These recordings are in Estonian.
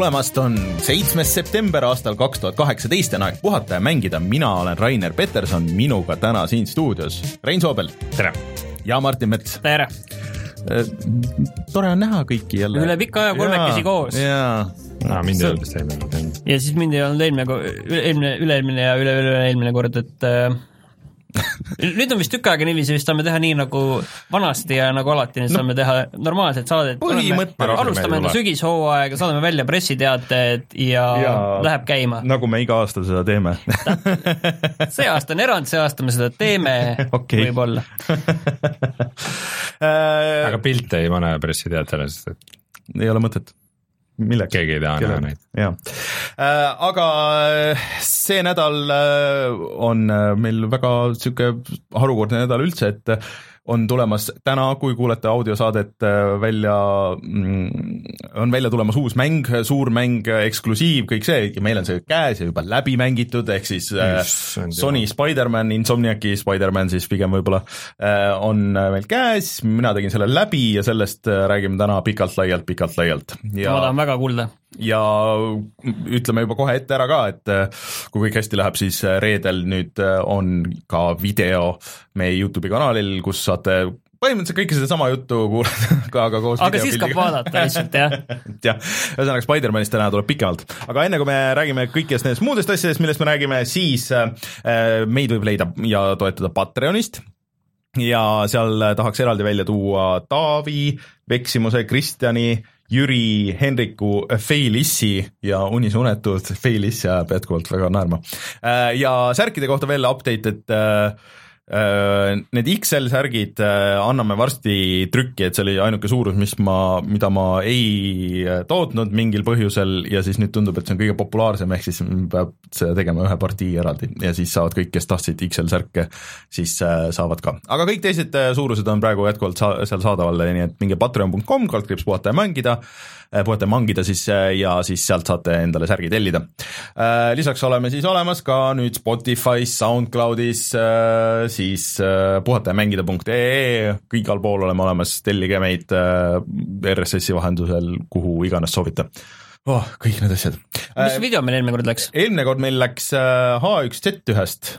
tulemast, on seitsmes september aastal kaks tuhat kaheksateist ja on aeg puhata ja mängida, mina olen Rainer Peterson, minuga täna siin stuudios Rein Soobel. tere! ja Martin Mets. tere! tore on näha kõiki jälle. üle pika aja kolmekesi koos. jaa. no mind ei olnud vist eelmine kord. ja siis mind ei olnud eelmine, eelmine, üle-eelmine ja üle-üle-eelmine kord, et äh, nüüd on vist tükk aega niiviisi, vist saame teha nii nagu vanasti ja nagu alati, nüüd no, saame teha normaalset saadet. alustame enda sügishooaega, saadame välja pressiteated ja, ja läheb käima. nagu me iga aasta seda teeme. See aasta on erand, see aasta me seda teeme okay. võib-olla. Aga pilte ei pane pressiteatele, sest et ei ole mõtet milleks? keegi ei taha näha neid. jah äh,, aga äh, see nädal äh, on meil väga niisugune harukordne nädal üldse, et on tulemas täna, kui kuulete audiosaadet äh, välja, mm, on välja tulemas uus mäng, suur mäng, eksklusiiv, kõik see ja meil on see käes ja juba läbi mängitud, ehk siis yes, äh, Sony Spider-man, Insomniaci Spider-man siis pigem võib-olla, äh, on meil käes, mina tegin selle läbi ja sellest räägime täna pikalt-laialt, pikalt-laialt. ma tahan väga kuulda ja ütleme juba kohe ette ära ka, et kui kõik hästi läheb, siis reedel nüüd on ka video meie Youtube'i kanalil, kus saate põhimõtteliselt kõike sedasama juttu kuulata, aga koos aga siis saab vaadata lihtsalt, jah. Jah, ühesõnaga Spider-manist täna tuleb pikemalt, aga enne kui me räägime kõikidest nendest muudest asjadest, millest me räägime, siis äh, meid võib leida ja toetada Patreonist. Ja seal tahaks eraldi välja tuua Taavi, Veksimuse, Kristjani, Jüri, Henriku, Feilissi ja unisunetult Feilissi ajab jätkuvalt väga naerma. Äh, ja särkide kohta veel update, et Äh, need XL särgid äh, anname varsti trükki, et see oli ainuke suurus, mis ma, mida ma ei äh, tootnud mingil põhjusel ja siis nüüd tundub, et see on kõige populaarsem, ehk siis peab seda tegema ühe partii eraldi ja siis saavad kõik, kes tahtsid XL särke, siis saavad ka. aga kõik teised suurused on praegu jätkuvalt sa-, seal saadaval, nii et minge patreon.com, kaldkriips puhata ja mängida Äh, puhata mangida siis äh, ja siis sealt saate endale särgi tellida. Äh, lisaks oleme siis olemas ka nüüd Spotify's, SoundCloudis, siis puhata ja mängida.ee, igal pool oleme olemas, tellige meid RSS-i vahendusel, kuhu iganes soovite oh, kõik need asjad. mis video meil eelmine kord läks? eelmine kord meil läks H1Z1-st.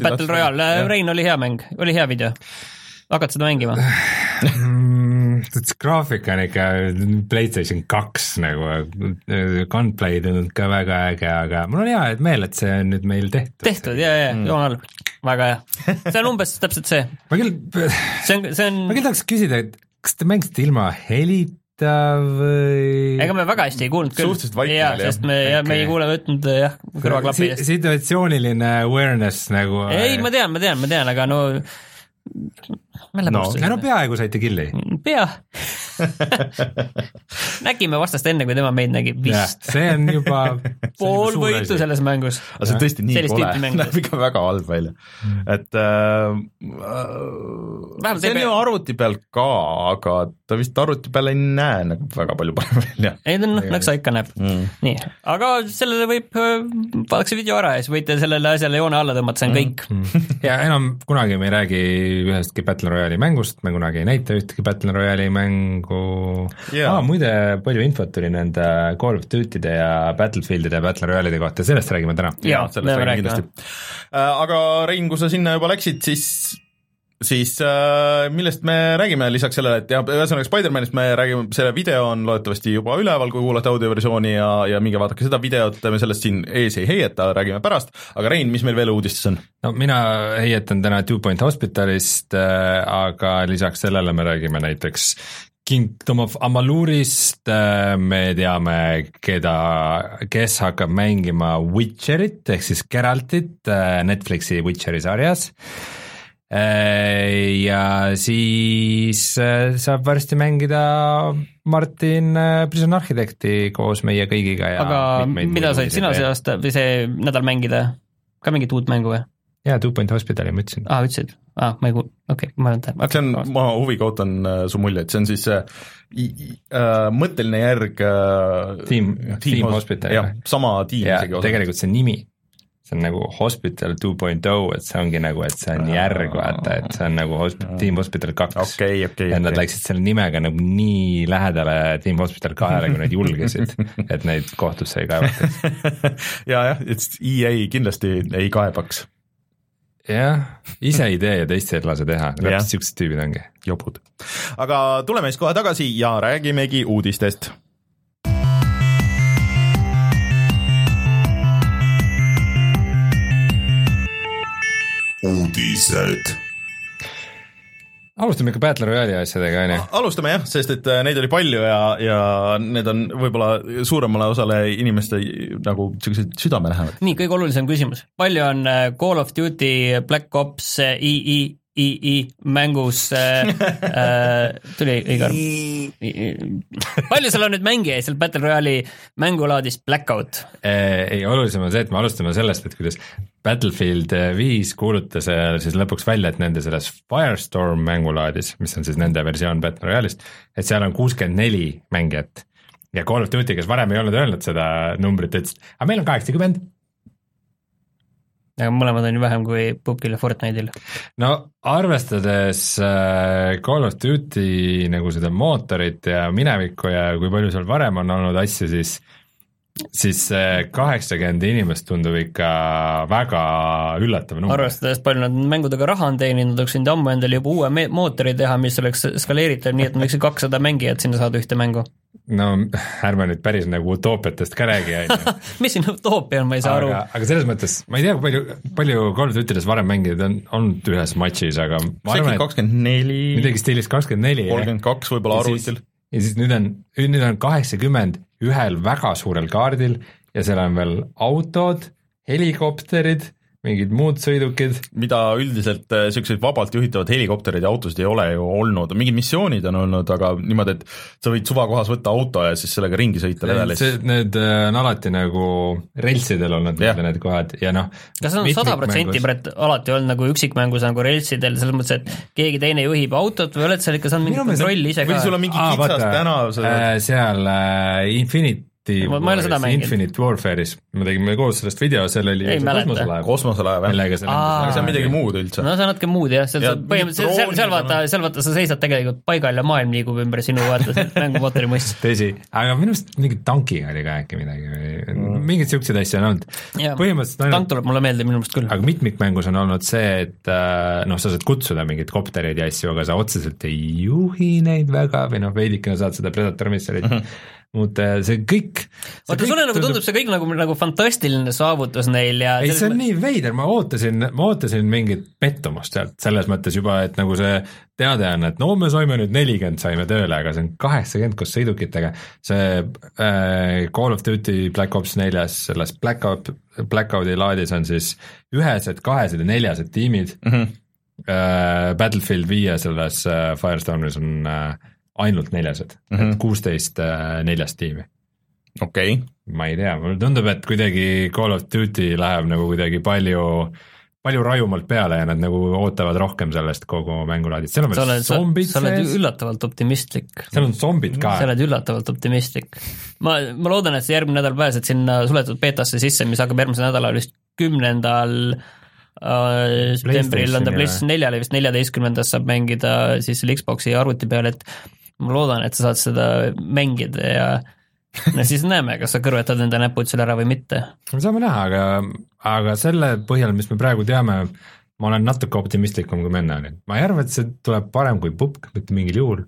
Battle Royale, Rein, oli hea mäng, oli hea video? Hakkad seda mängima graafik on ikka Playstation kaks nagu, gunplay tundub ka väga äge, aga mul on hea meel, et see on nüüd meil tehtud. tehtud ja, ja mm., jumal, väga hea. see on umbes täpselt see. ma küll, see on, see on. ma küll tahaks küsida, et kas te mängisite ilma helita või? ega me väga hästi ei kuulnud küll. suhteliselt vaikne oli jah. sest me okay., me ei kuule võtnud jah, kõrvaklapi eest si. situatsiooniline awareness nagu. ei, ma tean, ma tean, ma tean, aga no no, no peaaegu saite killi. pea. Nägime vastast enne, kui tema meid nägi, vist. see on juba pool võitu selles mängus. aga see on tõesti nii kole, näeb ikka väga halb välja, et äh, see on ju arvuti peal ka, aga ta vist arvuti peal ei näe nagu väga palju parem välja. ei ta noh, nagu sa ikka näeb mm.. nii, aga sellele võib, vaadake see video ära ja siis võite sellele asjale joone alla tõmmata, see on mm. kõik. Mm.. ja enam kunagi me ei räägi ühestki Battle Royale'i mängust, me kunagi ei näita ühtegi Battle Royale'i mängu. Yeah.. Ah, muide, palju infot tuli nende Call of Duty'de ja Battlefieldide ja Battle Royale'ide kohta, sellest räägime täna. jaa, sellest räägime kindlasti. Äh, aga Rein, kui sa sinna juba läksid, siis siis äh, millest me räägime lisaks sellele, et jah, ühesõnaga Spider-manist me räägime, selle video on loodetavasti juba üleval, kui kuulate audioversiooni ja, ja minge vaadake seda videot, me sellest siin ees ei heieta, räägime pärast, aga Rein, mis meil veel uudistes on? no mina heietan täna Two Point Hospitalist äh,, aga lisaks sellele me räägime näiteks Kingdom of Amalurist äh, me teame, keda, kes hakkab mängima Witcherit ehk siis Geraltit äh, Netflixi Witcheri sarjas ja siis äh, saab varsti mängida Martin äh, Prison Architecti koos meie kõigiga ja aga mida said sina see aasta või see nädal mängida, ka mingit uut mängu või? jaa, Two Point Hospitali ma ütlesin. aa, ütlesid? aa, ma ei kuul-, okei okay,, ma olen tähele. see on, ma huviga ootan su muljeid, see on siis äh, äh, mõtteline järg äh, Team, Team Hospital. jah, sama tiim isegi. tegelikult see nimi see on nagu Hospital two point oh, et see ongi nagu, et see on järg, vaata, et see on nagu hosp-, Team Hospital kaks okei, okei, ja nad okei. läksid selle nimega nagu nii lähedale Team Hospital kahele, kui nad julgesid, et neid kohtusse ei kaevataks. ja, jah, et EA kindlasti ei kaebaks, jah, ise ei tee ja teisi ei lase teha, täpselt siuksed tüübid ongi. jobud. aga tuleme siis kohe tagasi ja räägimegi uudistest uudised alustame ikka Battle Royale'i asjadega, on ju. alustame jah, sest et äh, neid oli palju ja, ja need on võib-olla suuremale osale inimeste nagu siuksed südamelähedased. nii, kõige olulisem küsimus, palju on äh, Call of Duty Black Ops äh, II II mängus äh, äh, tuli arv. palju seal on nüüd mängijaid seal Battle Royale'i mängulaadis Blackout? ei, olulisem on see, et me alustame sellest, et kuidas Battlefield viis kuulutas äh, siis lõpuks välja, et nende selles Firestorm mängulaadis, mis on siis nende versioon Battle Royale'ist, et seal on kuuskümmend neli mängijat. ja Call of Duty, kes varem ei olnud öelnud seda numbrit, ütles, aga meil on kaheksakümmend. Aga mõlemad on ju vähem kui Pupil ja Fortnite'il. no arvestades äh, Call of Duty nagu seda mootorit ja minevikku ja kui palju seal varem on olnud asju, siis siis see kaheksakümmend inimest tundub ikka väga üllatav number. arvestades, palju nad mängudega raha on teeninud, oleks võinud ammu endale juba uue mootori teha, mis oleks skaleeritav, nii et nad võiksid kakssada mängijat sinna saada ühte mängu. No ärme nüüd päris nagu utoopiatest ka räägi, on ju. mis siin utoopia on, ma ei saa aru aga, aga selles mõttes, ma ei tea, palju, palju Call of Duty'des varem mängijaid on olnud ühes matšis, aga ma arvan, et kakskümmend neli, midagi stiilis kakskümmend neli. kolmkümmend kaks võib-olla arvutil. ja siis nüüd on, nüüd on kaheksakümmend ühel väga suurel kaardil ja seal on veel autod, helikopterid, mingid muud sõidukid. mida üldiselt äh, siukseid vabalt juhitavad helikopterid ja autosid ei ole ju olnud, mingid missioonid on olnud, aga niimoodi, et sa võid suvakohas võtta auto ja siis sellega ringi sõita levelis. see, need äh, on alati nagu reltsidel olnud yeah. need kohad ja noh. kas see on sada protsenti Brett alati olnud nagu üksikmängus nagu reltsidel, selles mõttes, et keegi teine juhib autot või oled seal ikka saanud mingit kontrolli ise või ka sul? on mingi kitsas tänav, sa äh, seal äh, Infinity Ma- ma ei ole seda mänginud. Infinite Warfare'is, me tegime koos sellest video, seal oli Ei see mäleta. kosmoselaev, kosmoselaev jah, millega sa Aa. aga see on midagi muud üldse. no see on natuke muud jah, seal Ja põhimõtteliselt, seal, seal vaata, seal vaata, sa seisad tegelikult paigal ja maailm liigub ümber sinu vaata mängumootori mõistes. tõsi, aga minu arust mingi tankiga oli ka äkki midagi või Mm. mingeid siukseid asju on olnud. põhimõtteliselt tank ainult, tuleb mulle meelde minu meelest küll. aga mitmikmängus on olnud see, et äh, noh, sa saad kutsuda mingeid koptereid ja asju, aga sa otseselt ei juhi neid väga või noh, veidikene saad seda Predator missionit mm -hmm. Muuta ja see kõik. vaata, sulle nagu tundub see kõik nagu, nagu fantastiline saavutus neil ja ei, see on nii veider, ma ootasin, ma ootasin mingit pettumust sealt selles mõttes juba, et nagu see teade on, et no me saime nüüd nelikümmend saime tööle, aga see on kaheksakümmend koos sõidukitega. see äh, Call of Duty Black Ops neljas, selles Blackout, Blackout'i laadis on siis ühesed, kahesed ja neljased tiimid mm. -hmm. Äh, Battlefield viie selles äh, Firestormis on äh, ainult neljased mm, -hmm. et kuusteist äh, neljast tiimi okei, ma ei tea, mulle tundub, et kuidagi Call of Duty läheb nagu kuidagi palju, palju rajumalt peale ja nad nagu ootavad rohkem sellest kogu mängulaadist, seal on veel oled, sa, zombid sa oled üllatavalt optimistlik. seal on zombid ka sa, oled üllatavalt optimistlik. ma, ma loodan, et sa järgmine nädal pääsed sinna suletud beetasse sisse, mis hakkab järgmisel nädalal vist kümnendal äh, septembril on ta PlayStation neljale vist neljateistkümnendast saab mängida siis selle Xbox'i arvuti peal, et ma loodan, et sa saad seda mängida ja no siis näeme, kas sa kõrvetad enda näpud seal ära või mitte. me saame näha, aga, aga selle põhjal, mis me praegu teame, ma olen natuke optimistlikum, kui ma enne olin. ma ei arva, et see tuleb parem kui pupk, mitte mingil juhul,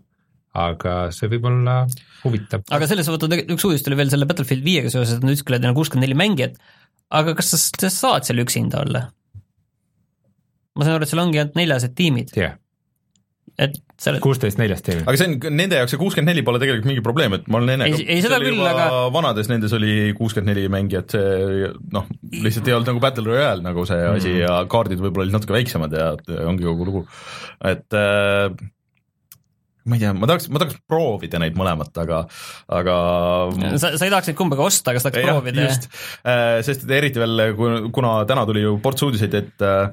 aga see võib olla huvitav. aga selles suhtes üks uudis tuli veel selle Battlefield viiega seoses, et nad ütlesid et neil on kuuskümmend neli mängijat, aga kas sa, sa saad seal üksinda olla? ma saan aru, et seal ongi ainult neljased tiimid, jah, et seal kuusteist neljast tiimi. aga see on, nende jaoks see kuuskümmend neli pole tegelikult mingi probleem, et ma olen enne Ei- ei, seda küll, aga- vanades nendes oli kuuskümmend neli mängijat, see noh, lihtsalt ei olnud nagu Battle Royale nagu see Mhm. asi ja kaardid võib-olla olid natuke väiksemad ja ja ongi kogu lugu, et äh, ma ei tea, ma tahaks, ma tahaks proovida neid mõlemat, aga, aga sa, sa ei tahaks neid kumbagi osta, aga sa tahaks Jah, proovida just, sest et eriti veel, kuna täna tuli ju ports uudiseid, et äh,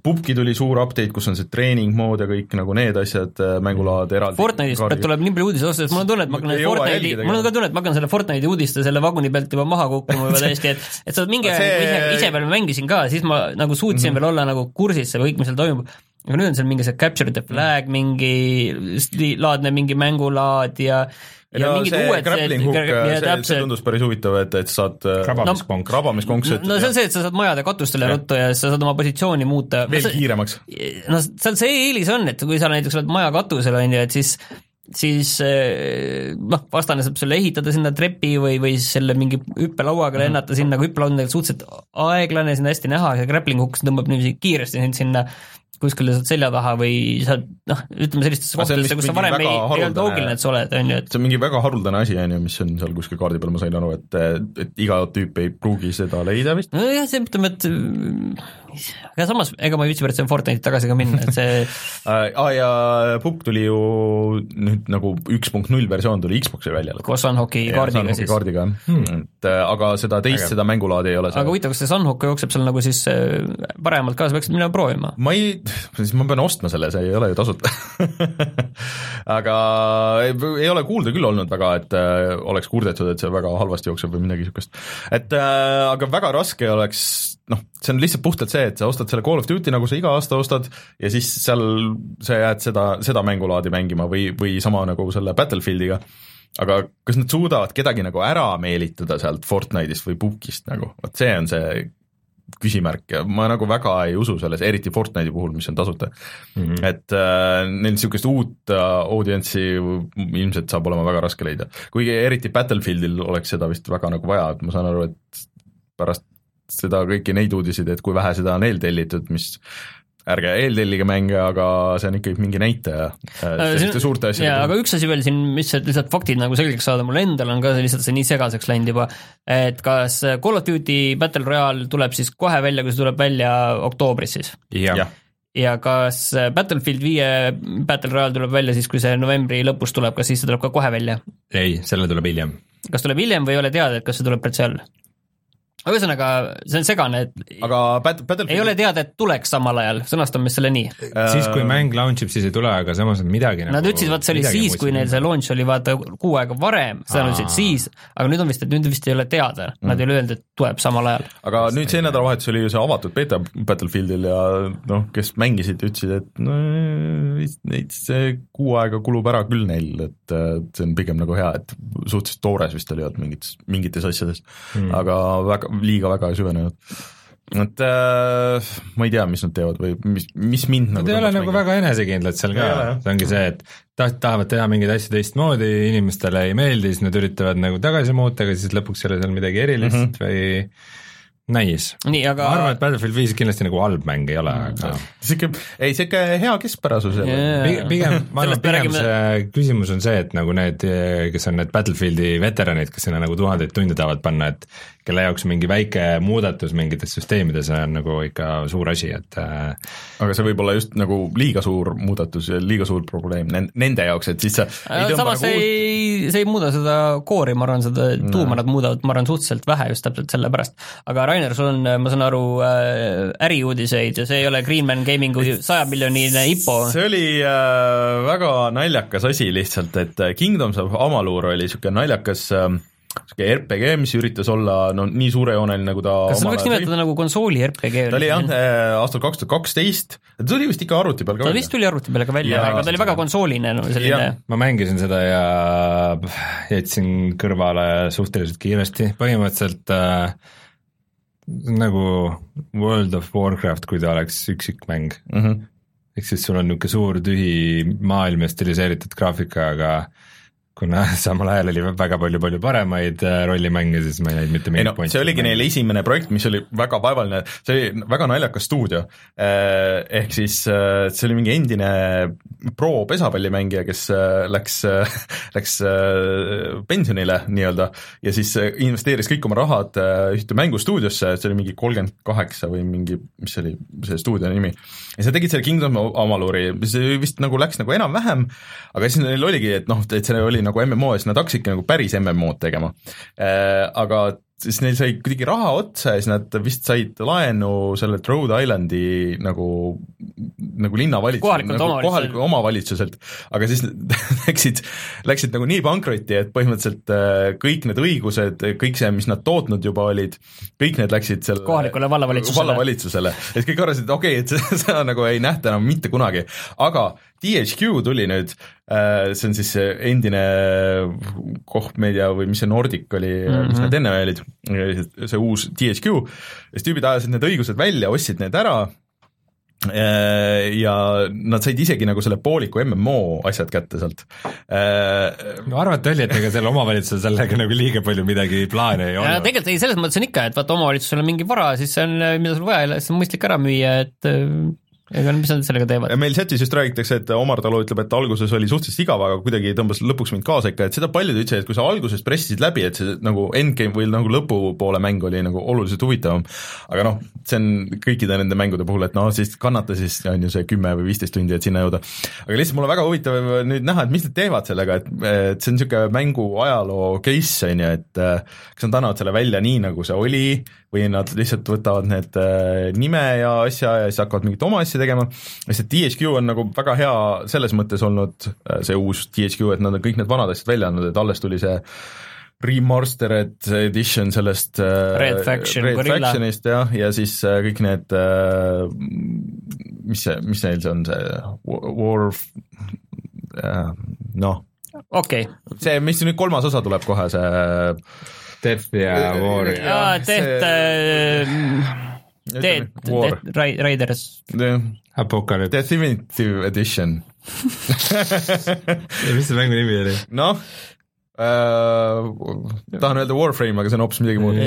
Pupki tuli suur update, kus on see treening mood ja kõik nagu need asjad, mängulaad eraldi. Fortnite'ist tuleb nii palju uudiseid osta, sest mul on tunne, et ma hakkan Fortnite'i, mul on ka tunne, et ma hakkan selle Fortnite'i uudiste selle vaguni pealt juba maha kukkuma juba täiesti, et et sa mingi see... ise, ise veel mängisin ka, siis ma nagu suutsin mm -hmm. veel olla nagu kursis selle kõik, mis seal toimub aga nüüd on seal mingi see capture the flag mingi laadne mingi mängulaad ja ja no, mingid uued grappling hook, see, see tundus päris huvitav, et, et saad äh, krabamiskonk no,, krabamiskonks, et no see on see, et sa saad majade katustele ruttu ja sa saad oma positsiooni muuta. veel no, kiiremaks. no seal see eelis on, et kui sa näiteks oled maja katusel, on ju, et siis siis äh, noh, vastane saab sulle ehitada sinna trepi või, või selle mingi hüppelauaga mhm. lennata sinna, aga hüppelaud on suhteliselt aeglane, siin hästi näha, see grappling hook tõmbab niiviisi kiiresti sind sinna kuskile sealt selja taha või sa noh, ütleme sellistesse kohtadesse, kus sa varem ei, ei olnud loogiline, et sa oled, on ju, et see on mingi väga haruldane asi, on ju, mis on seal kuskil kaardi peal, ma sain aru, et, et iga tüüp ei pruugi seda leida vist? nojah, see ütleme, et aga samas, ega ma ei viitsi pärast Fortnite'i tagasi ka minna, et see aa ja Pukk tuli ju nüüd nagu üks punkt null versioon tuli Xbox'i välja. koos Sunhawki kaardiga siis. kaardiga jah hmm., et äh, aga seda teist, seda mängulaadi ei ole seal. aga huvitav, kas see Sunhawk jookseb seal nagu siis äh, paremalt ka, sa peaksid minema proovima? ma ei, siis ma pean ostma selle, see ei ole ju tasuta aga ei, ei ole kuulda küll olnud väga, et äh, oleks kurdetud, et see väga halvasti jookseb või midagi niisugust. et äh, aga väga raske oleks noh, see on lihtsalt puhtalt see, et sa ostad selle Call of Duty, nagu sa iga aasta ostad, ja siis seal sa jääd seda, seda mängulaadi mängima või, või sama nagu selle Battlefieldiga, aga kas nad suudavad kedagi nagu ära meelitada sealt Fortnite'ist või Bookist nagu, vot see on see küsimärk ja ma nagu väga ei usu selles, eriti Fortnite'i puhul, mis on tasuta mm. -hmm. et äh, neil niisugust uut äh, audientsi ilmselt saab olema väga raske leida, kuigi eriti Battlefieldil oleks seda vist väga nagu vaja, et ma saan aru, et pärast seda kõiki neid uudiseid, et kui vähe seda on eeltellitud, mis ärge eeltellige mänge, aga see on ikkagi mingi näitaja äh, selliste suurte asjade jaa, aga üks asi veel siin, mis lihtsalt faktid nagu selgeks saada, mul endal on ka lihtsalt see nii segaseks läinud juba, et kas Call of Duty Battle Royale tuleb siis kohe välja, kui see tuleb välja oktoobris siis? jah ja. ja kas Battlefield viie Battle Royale tuleb välja siis, kui see novembri lõpus tuleb, kas siis see tuleb ka kohe välja? ei, selle tuleb hiljem. kas tuleb hiljem või ei ole teada, et kas see tuleb üldse all? Ühesõnaga, see on segane, et aga Battle, Battlefield ei ole teada, et tuleks samal ajal, sõnastame selle nii. Uh.... siis, kui mäng launch ib, siis ei tule, aga samas on midagi Nad nagu, ütlesid, vaat see oli siis, kui neil see launch oli vaata kuu aega varem, seda nad ütlesid siis, aga nüüd on vist, et nüüd vist ei ole teada, nad mm. ei ole öelnud, et tuleb samal ajal. aga nüüd see nädalavahetus oli ju see avatud beeta Battlefieldil ja noh, kes mängisid, ütlesid, et no neid see kuu aega kulub ära küll neil, et see on pigem nagu hea, et suhteliselt toores vist oli olnud mingites, mingites asjades. Mm., aga väga liiga väga ei süvenenud. Et äh, ma ei tea, mis nad teevad või mis, mis mind Nad nagu ei ole nagu väga enesekindlad seal ka, see ongi see, et taht-, tahavad teha mingeid asju teistmoodi, inimestele ei meeldi, siis nad üritavad nagu tagasi muuta, aga siis lõpuks ei ole seal midagi erilist mm -hmm. või Nice. nii, aga ma arvan, et Battlefield viis kindlasti nagu halb mäng ei ole, aga sihuke, ei sihuke hea keskpärasus yeah.. pigem, ma arvan, et pigem see küsimus on see, et nagu need, kes on need Battlefieldi veteranid, kes sinna nagu tuhandeid tunde tahavad panna, et kelle jaoks mingi väike muudatus mingites süsteemides on nagu ikka suur asi, et äh, aga see võib olla just nagu liiga suur muudatus ja liiga suur probleem nende jaoks, et siis sa ei samas nagu... ei, see ei muuda seda koori, ma arvan, seda tuuma nad muudavad, ma arvan, suhteliselt vähe just täpselt sellepärast. aga Rainer, sul on, ma saan aru äh,, äriuudiseid ja see ei ole Greenman Gamingu saja miljonine IPO? see oli äh, väga naljakas asi lihtsalt, et Kingdoms of Amalur oli niisugune naljakas äh, sihuke RPG, mis üritas olla no nii suurejooneline, nagu ta kas seda võiks nimetada nagu konsooli RPG? ta oli jah, äh, aastal kaks tuhat kaksteist, ta tuli vist ikka arvuti peal ka ta välja. vist tuli arvuti peale ka välja, aga ta oli väga konsooline no, selline. ma mängisin seda ja jätsin kõrvale suhteliselt kiiresti, põhimõtteliselt äh, nagu World of Warcraft, kui ta oleks üksikmäng mm. -hmm. ehk siis sul on niisugune suur tühi maailm ja stiliseeritud graafika, aga kuna samal ajal oli väga palju-palju paremaid äh, rollimänge, siis ma ei näinud mitte mingit no, pointi. see oligi neil esimene projekt, mis oli väga vaevaline, see oli väga naljakas stuudio. Äh, ehk siis äh, see oli mingi endine pro pesapallimängija, kes läks, läks pensionile nii-öelda ja siis investeeris kõik oma rahad ühte mängustuudiosse, see oli mingi kolmkümmend kaheksa või mingi, mis see oli, see stuudio nimi. Ja sa tegid selle Kingdom Amaluri, see vist nagu läks nagu enam-vähem, aga siis neil oligi, et noh, et see oli nagu MMO ja siis nad hakkasidki nagu päris MMO-d tegema. Äh, aga siis neil sai kuidagi raha otsa ja siis nad vist said laenu sellelt Rhode Islandi nagu, nagu linnavalitsuselt, nagu kohalikult omavalitsuselt, aga siis läksid, läksid nagu nii pankrotti, et põhimõtteliselt äh, kõik need õigused, kõik see, mis nad tootnud juba olid, kõik need läksid selle Kohalikule vallavalitsusele. vallavalitsusele, et kõik arvasid, et okei okay,, et seda nagu ei nähta enam mitte kunagi, aga THQ tuli nüüd, see on siis see endine Koch Media või mis see Nordic oli mm, -hmm. mis need enne olid, see uus THQ, siis tüübid ajasid need õigused välja, ostsid need ära ja nad said isegi nagu selle pooliku MMO asjad kätte sealt. no arvata oli, et ega seal omavalitsusel sellega nagu liiga palju midagi plaane ei ja olnud. tegelikult ei, selles mõttes on ikka, et vaata omavalitsusel on mingi vara, siis see on, mida sul vaja ei ole, siis on mõistlik ära müüa, et äh, ega mis nad sellega teevad. meil chatis just räägitakse, et Omar Talu ütleb, et alguses oli suhteliselt igav, aga kuidagi tõmbas lõpuks mind kaasa ikka, et seda paljud ütlesid, et kui sa alguses pressisid läbi, et see nagu endgame või nagu lõpupoole mäng oli nagu oluliselt huvitavam, aga noh, see on kõikide nende mängude puhul, et noh, siis kannata siis on ju see kümme või viisteist tundi, et sinna jõuda. aga lihtsalt mul on väga huvitav nüüd näha, et mis nad teevad sellega, et, et see on niisugune mängu ajaloo case, on ju, et äh, kas nad annavad selle välja nii, nagu see oli, või nad lihtsalt võtavad need äh, nime ja asja ja siis hakkavad mingit oma asja tegema, sest THQ on nagu väga hea selles mõttes olnud, äh, see uus THQ, et nad on kõik need vanad asjad välja andnud, et alles tuli see remastered edition sellest äh, Red Faction, Red Gorilla. Factionist jah, ja siis kõik need mis see, mis neil see on, see War noh, okei, see, mis nüüd kolmas osa tuleb kohe, see Death ja War ja jaa, Death äh, ütleme, Death, War. Death Ri- Riders, Apocalypse. Definitive Edition mis see mängu nimi oli? noh äh,, tahan öelda Warframe, aga see on hoopis midagi muud.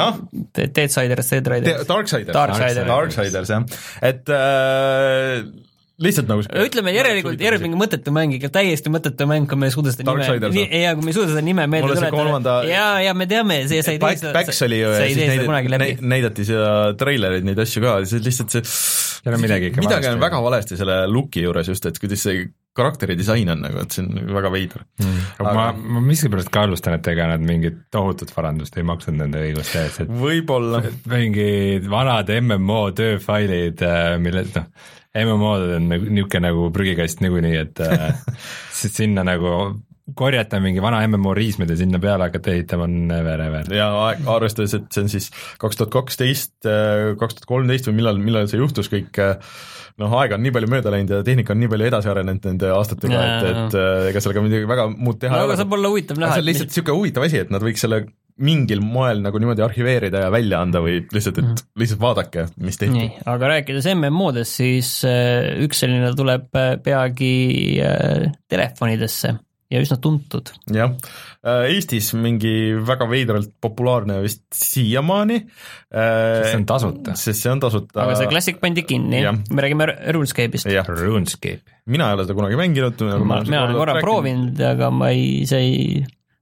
noh, Deadsiders, Dead Riders. Darksiders, Darksiders. Darksiders jah, et äh, lihtsalt nagu ütleme järelikult, järelikult mingi mõttetu mäng, ikka täiesti mõttetu mäng, kui me ei suuda seda Darksiders, nime, noh. ja kui me ei suuda seda nime meelde see kolmanda- ja, ja me teame, see, sa ei tee seda, Backs oli ju sa ja ei siis tee seda kunagi läbi näidati, näidati seda treilerit, neid asju ka, siis lihtsalt see seal on midagi ikka midagi on väga valesti selle look'i juures just, et kuidas see karakteri disain on nagu, et see on väga veider Mm. Aga- ma, ma miskipärast kahtlustan, et ega nad mingit tohutut parandust ei maksnud nende õiguste eest, et võib-olla mingid vanad MMO tööfailid, millest noh, MMO-d on nagu niisugune nagu prügikast niikuinii, et äh, sinna nagu korjata mingi vana MMO riismed ja sinna peale hakata ehitama on never ever. ja aeg- arvestades, et see on siis kaks tuhat kaksteist, kaks tuhat kolmteist või millal, millal see juhtus kõik, noh, aega on nii palju mööda läinud ja tehnika on nii palju edasi arenenud nende aastatega, et, et äh, ega sellega midagi väga muud teha no ei aga ole. saab olla huvitav aga näha, see on lihtsalt niisugune huvitav asi, et nad võiks selle mingil moel nagu niimoodi arhiveerida ja välja anda või lihtsalt, et lihtsalt vaadake, mis tehti. aga rääkides MMO-dest, siis äh, üks selline tuleb äh, peagi äh, telefonidesse ja üsna tuntud. jah, Eestis mingi väga veidralt populaarne vist siiamaani. sest see on tasuta. sest see on tasuta. aga see Classic pandi kinni me räägime RuneScape'ist. jah, RuneScape. mina ei ole seda kunagi mänginud. ma, mina olen korra. proovinud, aga ma ei, see ei,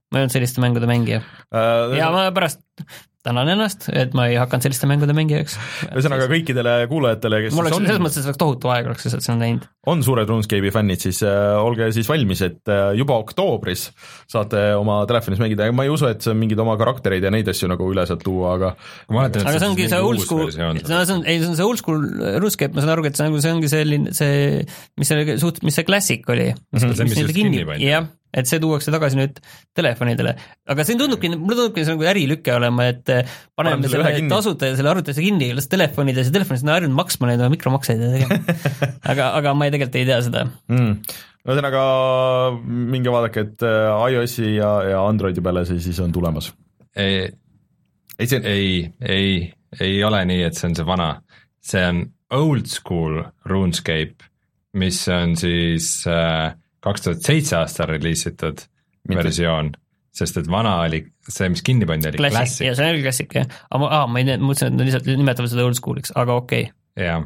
ma ei olnud selliste mängude mängija Äh, ja ma pärast tänan ennast, et ma ei hakanud selliste mängude mängijaks. ühesõnaga kõikidele kuulajatele, kes mul oleks siis selles on, mõttes, et oleks tohutu aeg oleks lihtsalt seda näinud. on suured RuneScape'i fännid, siis äh, olge siis valmis, et äh, juba oktoobris saate oma telefonis mängida ja ma ei usu, et see on mingeid oma karaktereid ja neid asju nagu üle sealt tuua, aga ma mäletan, et aga see ongi see old uus school, versioon. no see on, ei see on see old school RuneScape, ma saan aru, et see nagu see ongi selline see, mis selle suht-, mis see Classic oli. pandi. jah, et see tuuakse tagasi nüüd telefonidele, aga see tundubki, mulle tundubki see nagu ärilüke olema, et eh, paneme Paneme selle tasuta ja selle arvutisse kinni, las telefonides ja telefonis on harjunud maksma neid oma mikromakseid ja tegema. aga, aga ma ei, tegelikult ei tea seda. mm. ühesõnaga minge vaadake, et äh, iOS-i ja, ja Androidi peale see siis on tulemas. ei, ei, see ei, ei, ei ole nii, et see on see vana, see on old school RuneScape, mis on siis kaks tuhat seitse aastal reliisitud Mitte- versioon, sest et vana oli see, mis kinni pandi, oli Classic, Classic ja see on Classic jah, aga ma, aa, ma ei tea, mõtlesin, et nad lihtsalt nimetavad seda old school'iks, aga okei okay.. jah,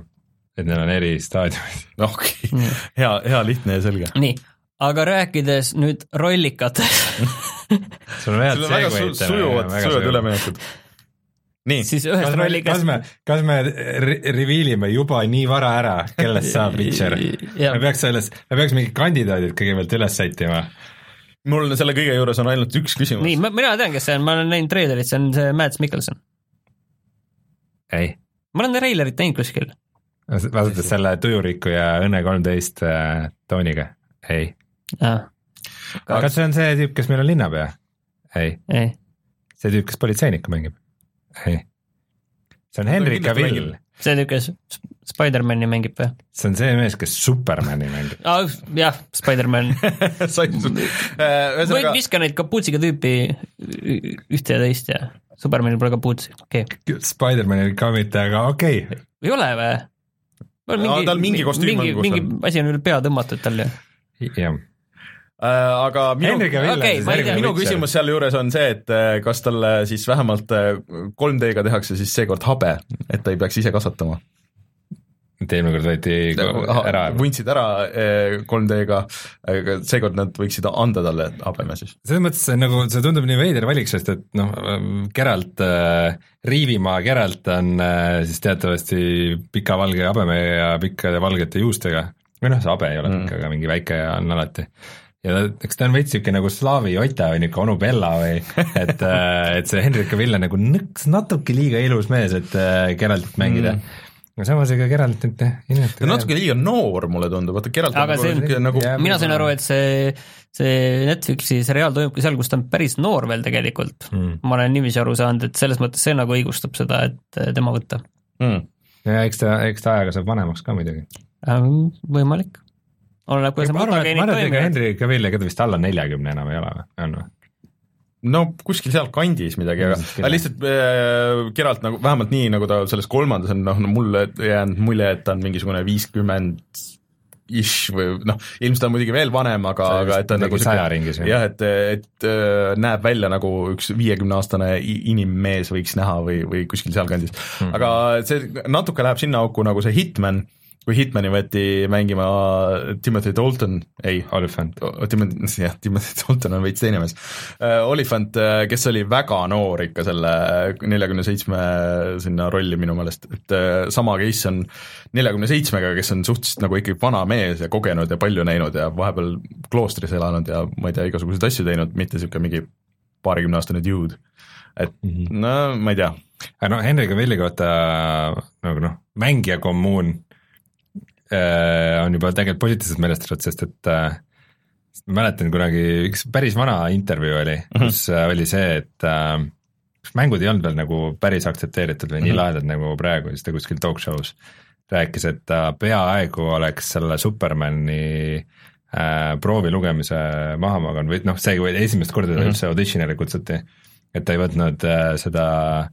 et neil on eri staadiumid. okei okay., hea, hea, lihtne ja selge. nii, aga rääkides nüüd rollikatest, sul on head sul on väga su- sujuvad, sujuvad. üleminekud. nii, siis ühest kas me, kas me, kas me re- reveal ime juba nii vara ära, kellest saab Witcher? Me peaks selles, me peaks mingid kandidaadid kõigepealt üles sättima. mul selle kõige juures on ainult üks küsimus nii, mina tean, kes see on, ma olen näinud treilerit, see on see Mads Mikkelson. ei, ma olen treilerit näinud kuskil. vaadates selle Tujuriku ja Õnne kolmteist äh, tooniga, ei. kas see on see tüüp, kes meil on linnapea? ei, ei, see tüüp, kes politseinikku mängib? ei. see on Henry Cavill see kes Spider-man'i mängib või see on see mees, kes Supermani mängib. ah,? jah, Spider-man. su- äh, võid ühesõnaga, viska neid kapuutsiga tüüpi ühte ja teist ja Supermanil pole kapuutsi, okei okay.. Spider-manil ka mitte, aga okei okay.. ei ole või? Tal mingi kostüüm on, mingi, mingi asi on üle pea tõmmatud tal ju. jah, aga minu järgmine minu küsimus sealjuures on see, et äh, kas talle siis vähemalt äh, 3D-ga tehakse siis seekord habe, et ta ei peaks ise kasvatama. et eelmine kord võeti ära. vundsid ära äh, 3D-ga, aga seekord nad võiksid anda talle habeme siis. selles mõttes see nagu, see tundub nii veider valik, sest et noh, Geralt äh,, Riivimaa Geralt on äh, siis teatavasti pika valge habeme ja pikkade valgete juustega. või noh, see habe ei ole Mm. pikk, aga mingi väike on alati. Ja ta, eks ta on veits sihuke nagu slaavi Ota või niisugune onu Bella või et, et see Henrik Cavill on nagu nõks natuke liiga ilus mees, et äh, Geraltit mängida mm.. aga samas ega Geraltit jah, inimesed ta on natuke liiga noor, mulle tundub, vaata Geralt Aga on see nagu, nagu mina sain aru, et see, see Netflixi seriaal toimubki seal, kus ta on päris noor veel tegelikult mm.. ma olen niiviisi aru saanud, et selles mõttes see nagu õigustab seda, et eh, tema võtta. mm.. ja eks ta, eks ta ajaga saab vanemaks ka muidugi. võimalik. oleneb, kuidas mutageenid toimivad. Henry Cavill ega ta vist alla neljakümne enam ei ole või, on või? no kuskil sealkandis midagi, aga aga lihtsalt äh, Geralt nagu vähemalt nii, nagu ta selles kolmandas on, noh no, mulle jäänud mulje, et ta on mingisugune viiskümmend ish või noh, ilmselt on muidugi veel vanem, aga, aga et ta on nagu saja ringis, jah. et, et äh, näeb välja nagu üks viiekümneaastane inimmees võiks näha või, või kuskil sealkandis mm. -hmm. aga see natuke läheb sinna auku nagu see Hitman, kui Hitmani võeti mängima Timothy Dalton, ei, Olifant. Timothy, jah, Timothy Dalton on veits teine mees uh,. Olifant, kes oli väga noor ikka selle neljakümne seitsme sinna rolli minu meelest, et sama case on neljakümne seitsmega, kes on suhteliselt nagu ikkagi vana mees ja kogenud ja palju näinud ja vahepeal kloostris elanud ja ma ei tea, igasuguseid asju teinud, mitte niisugune mingi paarikümneaastane dude. et Mhm. no ma ei tea, no Henry Cavilli kohta nagu noh, mängija kommuun äh, on juba tegelikult positiivselt meelestatud, sest et äh, ma mäletan kunagi üks päris vana intervjuu oli, kus äh, oli see, et äh, mängud ei olnud veel nagu päris aktsepteeritud või nii Mhm. lahedad nagu praegu, siis ta kuskil talk show's rääkis, et ta peaaegu oleks selle Supermani äh, proovi lugemise maha maganud või noh, see esimest korda ta Mhm. üldse auditionile kutsuti, et ta ei võtnud äh, seda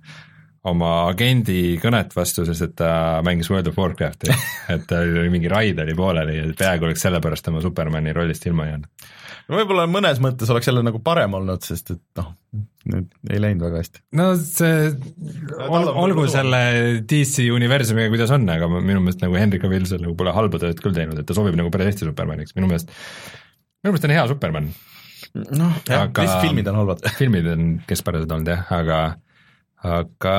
oma agendi kõnet vastu, sest et ta mängis World of Warcrafti, et tal oli mingi raid oli pooleli ja peaaegu oleks sellepärast oma Supermani rollist ilma jäänud. no võib-olla mõnes mõttes oleks jälle nagu parem olnud, sest et noh, nüüd ei läinud väga hästi. no see ol,, on olgu selle DC universumiga, kuidas on, aga minu meelest nagu Henry Cavill seal nagu pole halba tööd küll teinud, et ta sobib nagu päris hästi Supermaniks, minu meelest minu meelest on hea Superman, noh, jah, lihtsalt filmid on halvad. filmid on keskpärased olnud jah, aga aga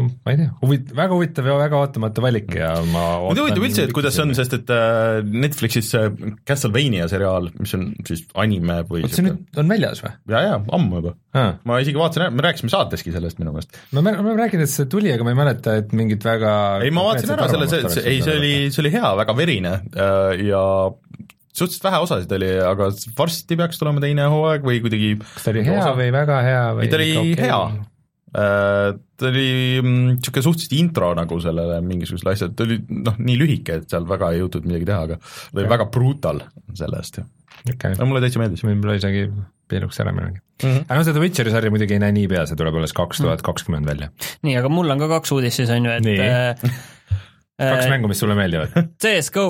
ma ei tea, huvit-, väga huvitav ja väga ootamatu valik ja ma mind huvitab üldse, et kuidas see on, sest et äh, Netflixis see Castlevania seriaal, mis on siis anime või oot, see nüüd on väljas või ja, ja ammu juba. ah.? ma isegi vaatasin, me rääkisime saateski sellest minu meelest. me me oleme rääkinud, et see tuli, aga ma ei mäleta, et mingit väga ei, ma vaatasin ära selle, see, see, ei, see oli, see oli hea, väga verine äh, ja suhteliselt vähe osasid oli, aga varsti peaks tulema teine hooaeg või kuidagi kas ta oli hea või väga hea või ei, ta oli okei? hea. Ta oli niisugune suhteliselt intro nagu sellele mingisugusele asjale, ta oli noh, nii lühike, et seal väga ei jõutud midagi teha, aga ta oli Okei. väga brutal selle eest, okei, aga mulle täitsa meeldis. võib-olla isegi piiluks ära millalgi. Mhm. aga no seda Witcheri sarja muidugi ei näe niipea, see tuleb alles kaks tuhat kakskümmend välja. nii, aga mul on ka kaks uudist siis on ju, et Nii. äh, kaks äh, mängu, mis sulle meeldivad. CS GO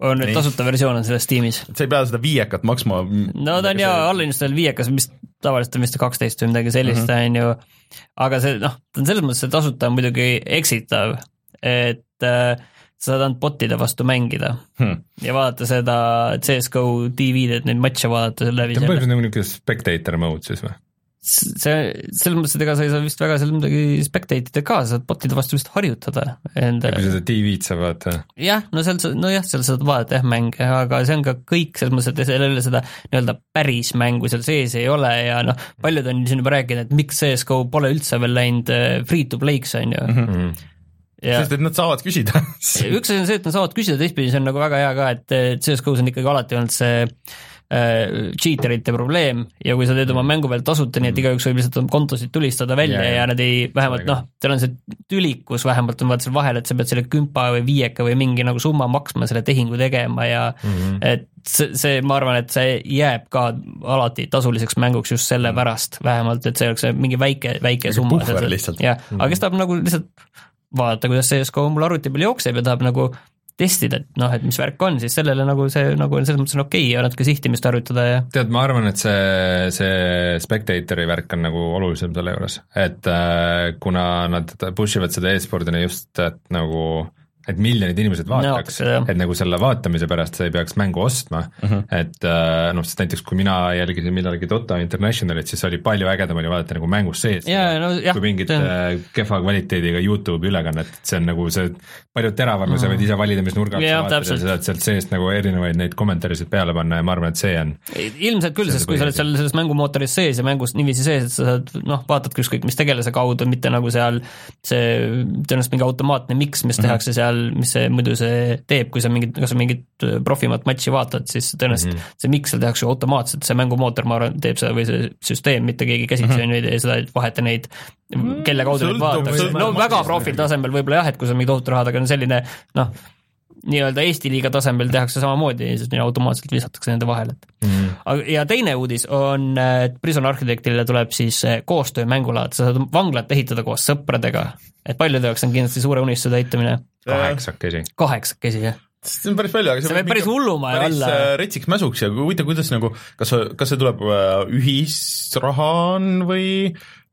on nüüd tasuta versioon on selles tiimis. sa ei pea seda viiekat maksma. no ta on jaa, allainstallatud viiekas, mis tavaliselt on vist kaksteist või midagi sellist, on ju, aga see noh, ta on selles mõttes, see tasuta on muidugi eksitav, et äh, sa saad ainult bot'ide vastu mängida Hmm. ja vaadata seda CS GO TV-d, et neid matše vaadata seal läbi see on põhimõtteliselt nagu niisugune spectator mode siis või? See, selles mõttes, et ega sa ei saa vist väga seal midagi spectate ida ka, sa saad bot'ide vastu vist harjutada enda kui seda TV-d sa vaata. jah, no seal sa, nojah, seal saad vaadata jah mänge, aga see on ka kõik selles mõttes, et seal ei ole seda nii-öelda päris mängu seal sees ei ole ja noh, paljud on siin juba rääkinud, et miks CS GO pole üldse veel läinud äh, free to play'ks, on ju mm. -hmm. Ja, sest et nad saavad küsida üks asi on see, et nad saavad küsida, teistpidi see on nagu väga hea ka, et CS GO-s on ikkagi alati olnud see äh, cheater ite probleem ja kui sa teed oma mängu peal tasuta, nii et igaüks võib lihtsalt oma kontosid tulistada välja yeah, ja nad ei, vähemalt noh, seal on see tülikus vähemalt on vaata seal vahel, et sa pead selle kümpa või viieka või mingi nagu summa maksma selle tehingu tegema ja mm -hmm. et see, see, ma arvan, et see jääb ka alati tasuliseks mänguks just sellepärast vähemalt, et see oleks mingi väike, väike summa. jah, aga kes tahab nagu lihtsalt vaadata, kuidas CSGO mul arvuti peal jookseb ja tahab nagu testida, et noh, et mis värk on, siis sellele nagu see nagu selles mõttes on okei okay ja natuke sihtimist harjutada ja tead, ma arvan, et see, see spectator'i värk on nagu olulisem selle juures, et äh, kuna nad push ivad seda e-spordina just, et nagu et miljonid inimesed vaataks. no,, et nagu selle vaatamise pärast sa ei peaks mängu ostma. Mhm. -huh. et äh, noh, sest näiteks kui mina jälgisin millalgi Dota Internationalit, siis oli palju ägedam oli vaadata nagu mängus sees ja, no, jah, kui mingit on... äh, kehva kvaliteediga Youtube'i ülekannet, et see on nagu see palju teravam ja sa võid ise valida, mis nurga alt sa vaatad ja sa saad sealt seest nagu erinevaid neid kommentaarisid peale panna ja ma arvan, et see on ilmselt küll, sest kui sa oled seal selles mängumootoris sees ja mängus niiviisi sees, et sa saad noh, vaatadki ükskõik mis tegelase kaudu, mitte nagu seal see tõenäoliselt mingi automaatne miks, mis tehakse seal, mis see muidu see teeb, kui sa mingit, kas sa mingit profimat matši vaatad, siis tõenäoliselt mm -hmm. see miks seal tehakse automaatselt, see mängumootor, ma arvan, teeb seda või see süsteem, mitte keegi käsitsi on ju, ei tee seda, et vaheta neid, kelle kaudu neid vaadatakse, no väga profil tasemel võib-olla jah, et kui sa mingi tohutu rahad, aga no selline noh, nii-öelda Eesti liiga tasemel tehakse samamoodi, siis nii automaatselt visatakse nende vahele, et mm. -hmm. aga ja teine uudis on, et Prison Architectile tuleb siis koostöömängulaad, sa saad vanglat ehitada koos sõpradega, et paljude jaoks on kindlasti suure unistuse täitumine. Kaheksakesi. kaheksakesi, jah see on päris palju, aga see võib päris hullumaja olla. päris retsiks mäsuks ja huvitav, kuidas nagu, kas, kas see tuleb ühisraha on või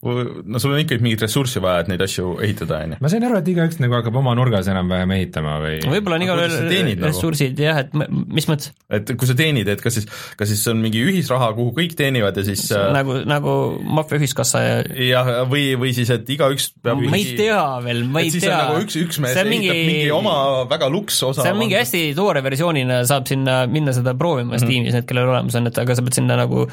no sul on ikkagi mingit ressurssi vaja, et neid asju ehitada, on ju. ma sain aru, et igaüks nagu hakkab oma nurgas enam-vähem ehitama või võib-olla on igalühel nagu? ressursid jah, et mis mõttes? et kui sa teenid, et kas siis, kas siis on mingi ühisraha, kuhu kõik teenivad ja siis nagu, nagu maffia ühiskassa ja jah, või, või siis, et igaüks peab ma ei tea veel, ma ei tea. nagu üks, üks mees ehitab mingi, mingi oma väga luks osa. see on mingi hästi toore versioonina, saab sinna minna seda proovima mm -hmm. Steamis, need, kellel olemas on, et aga sa pead sinna nagu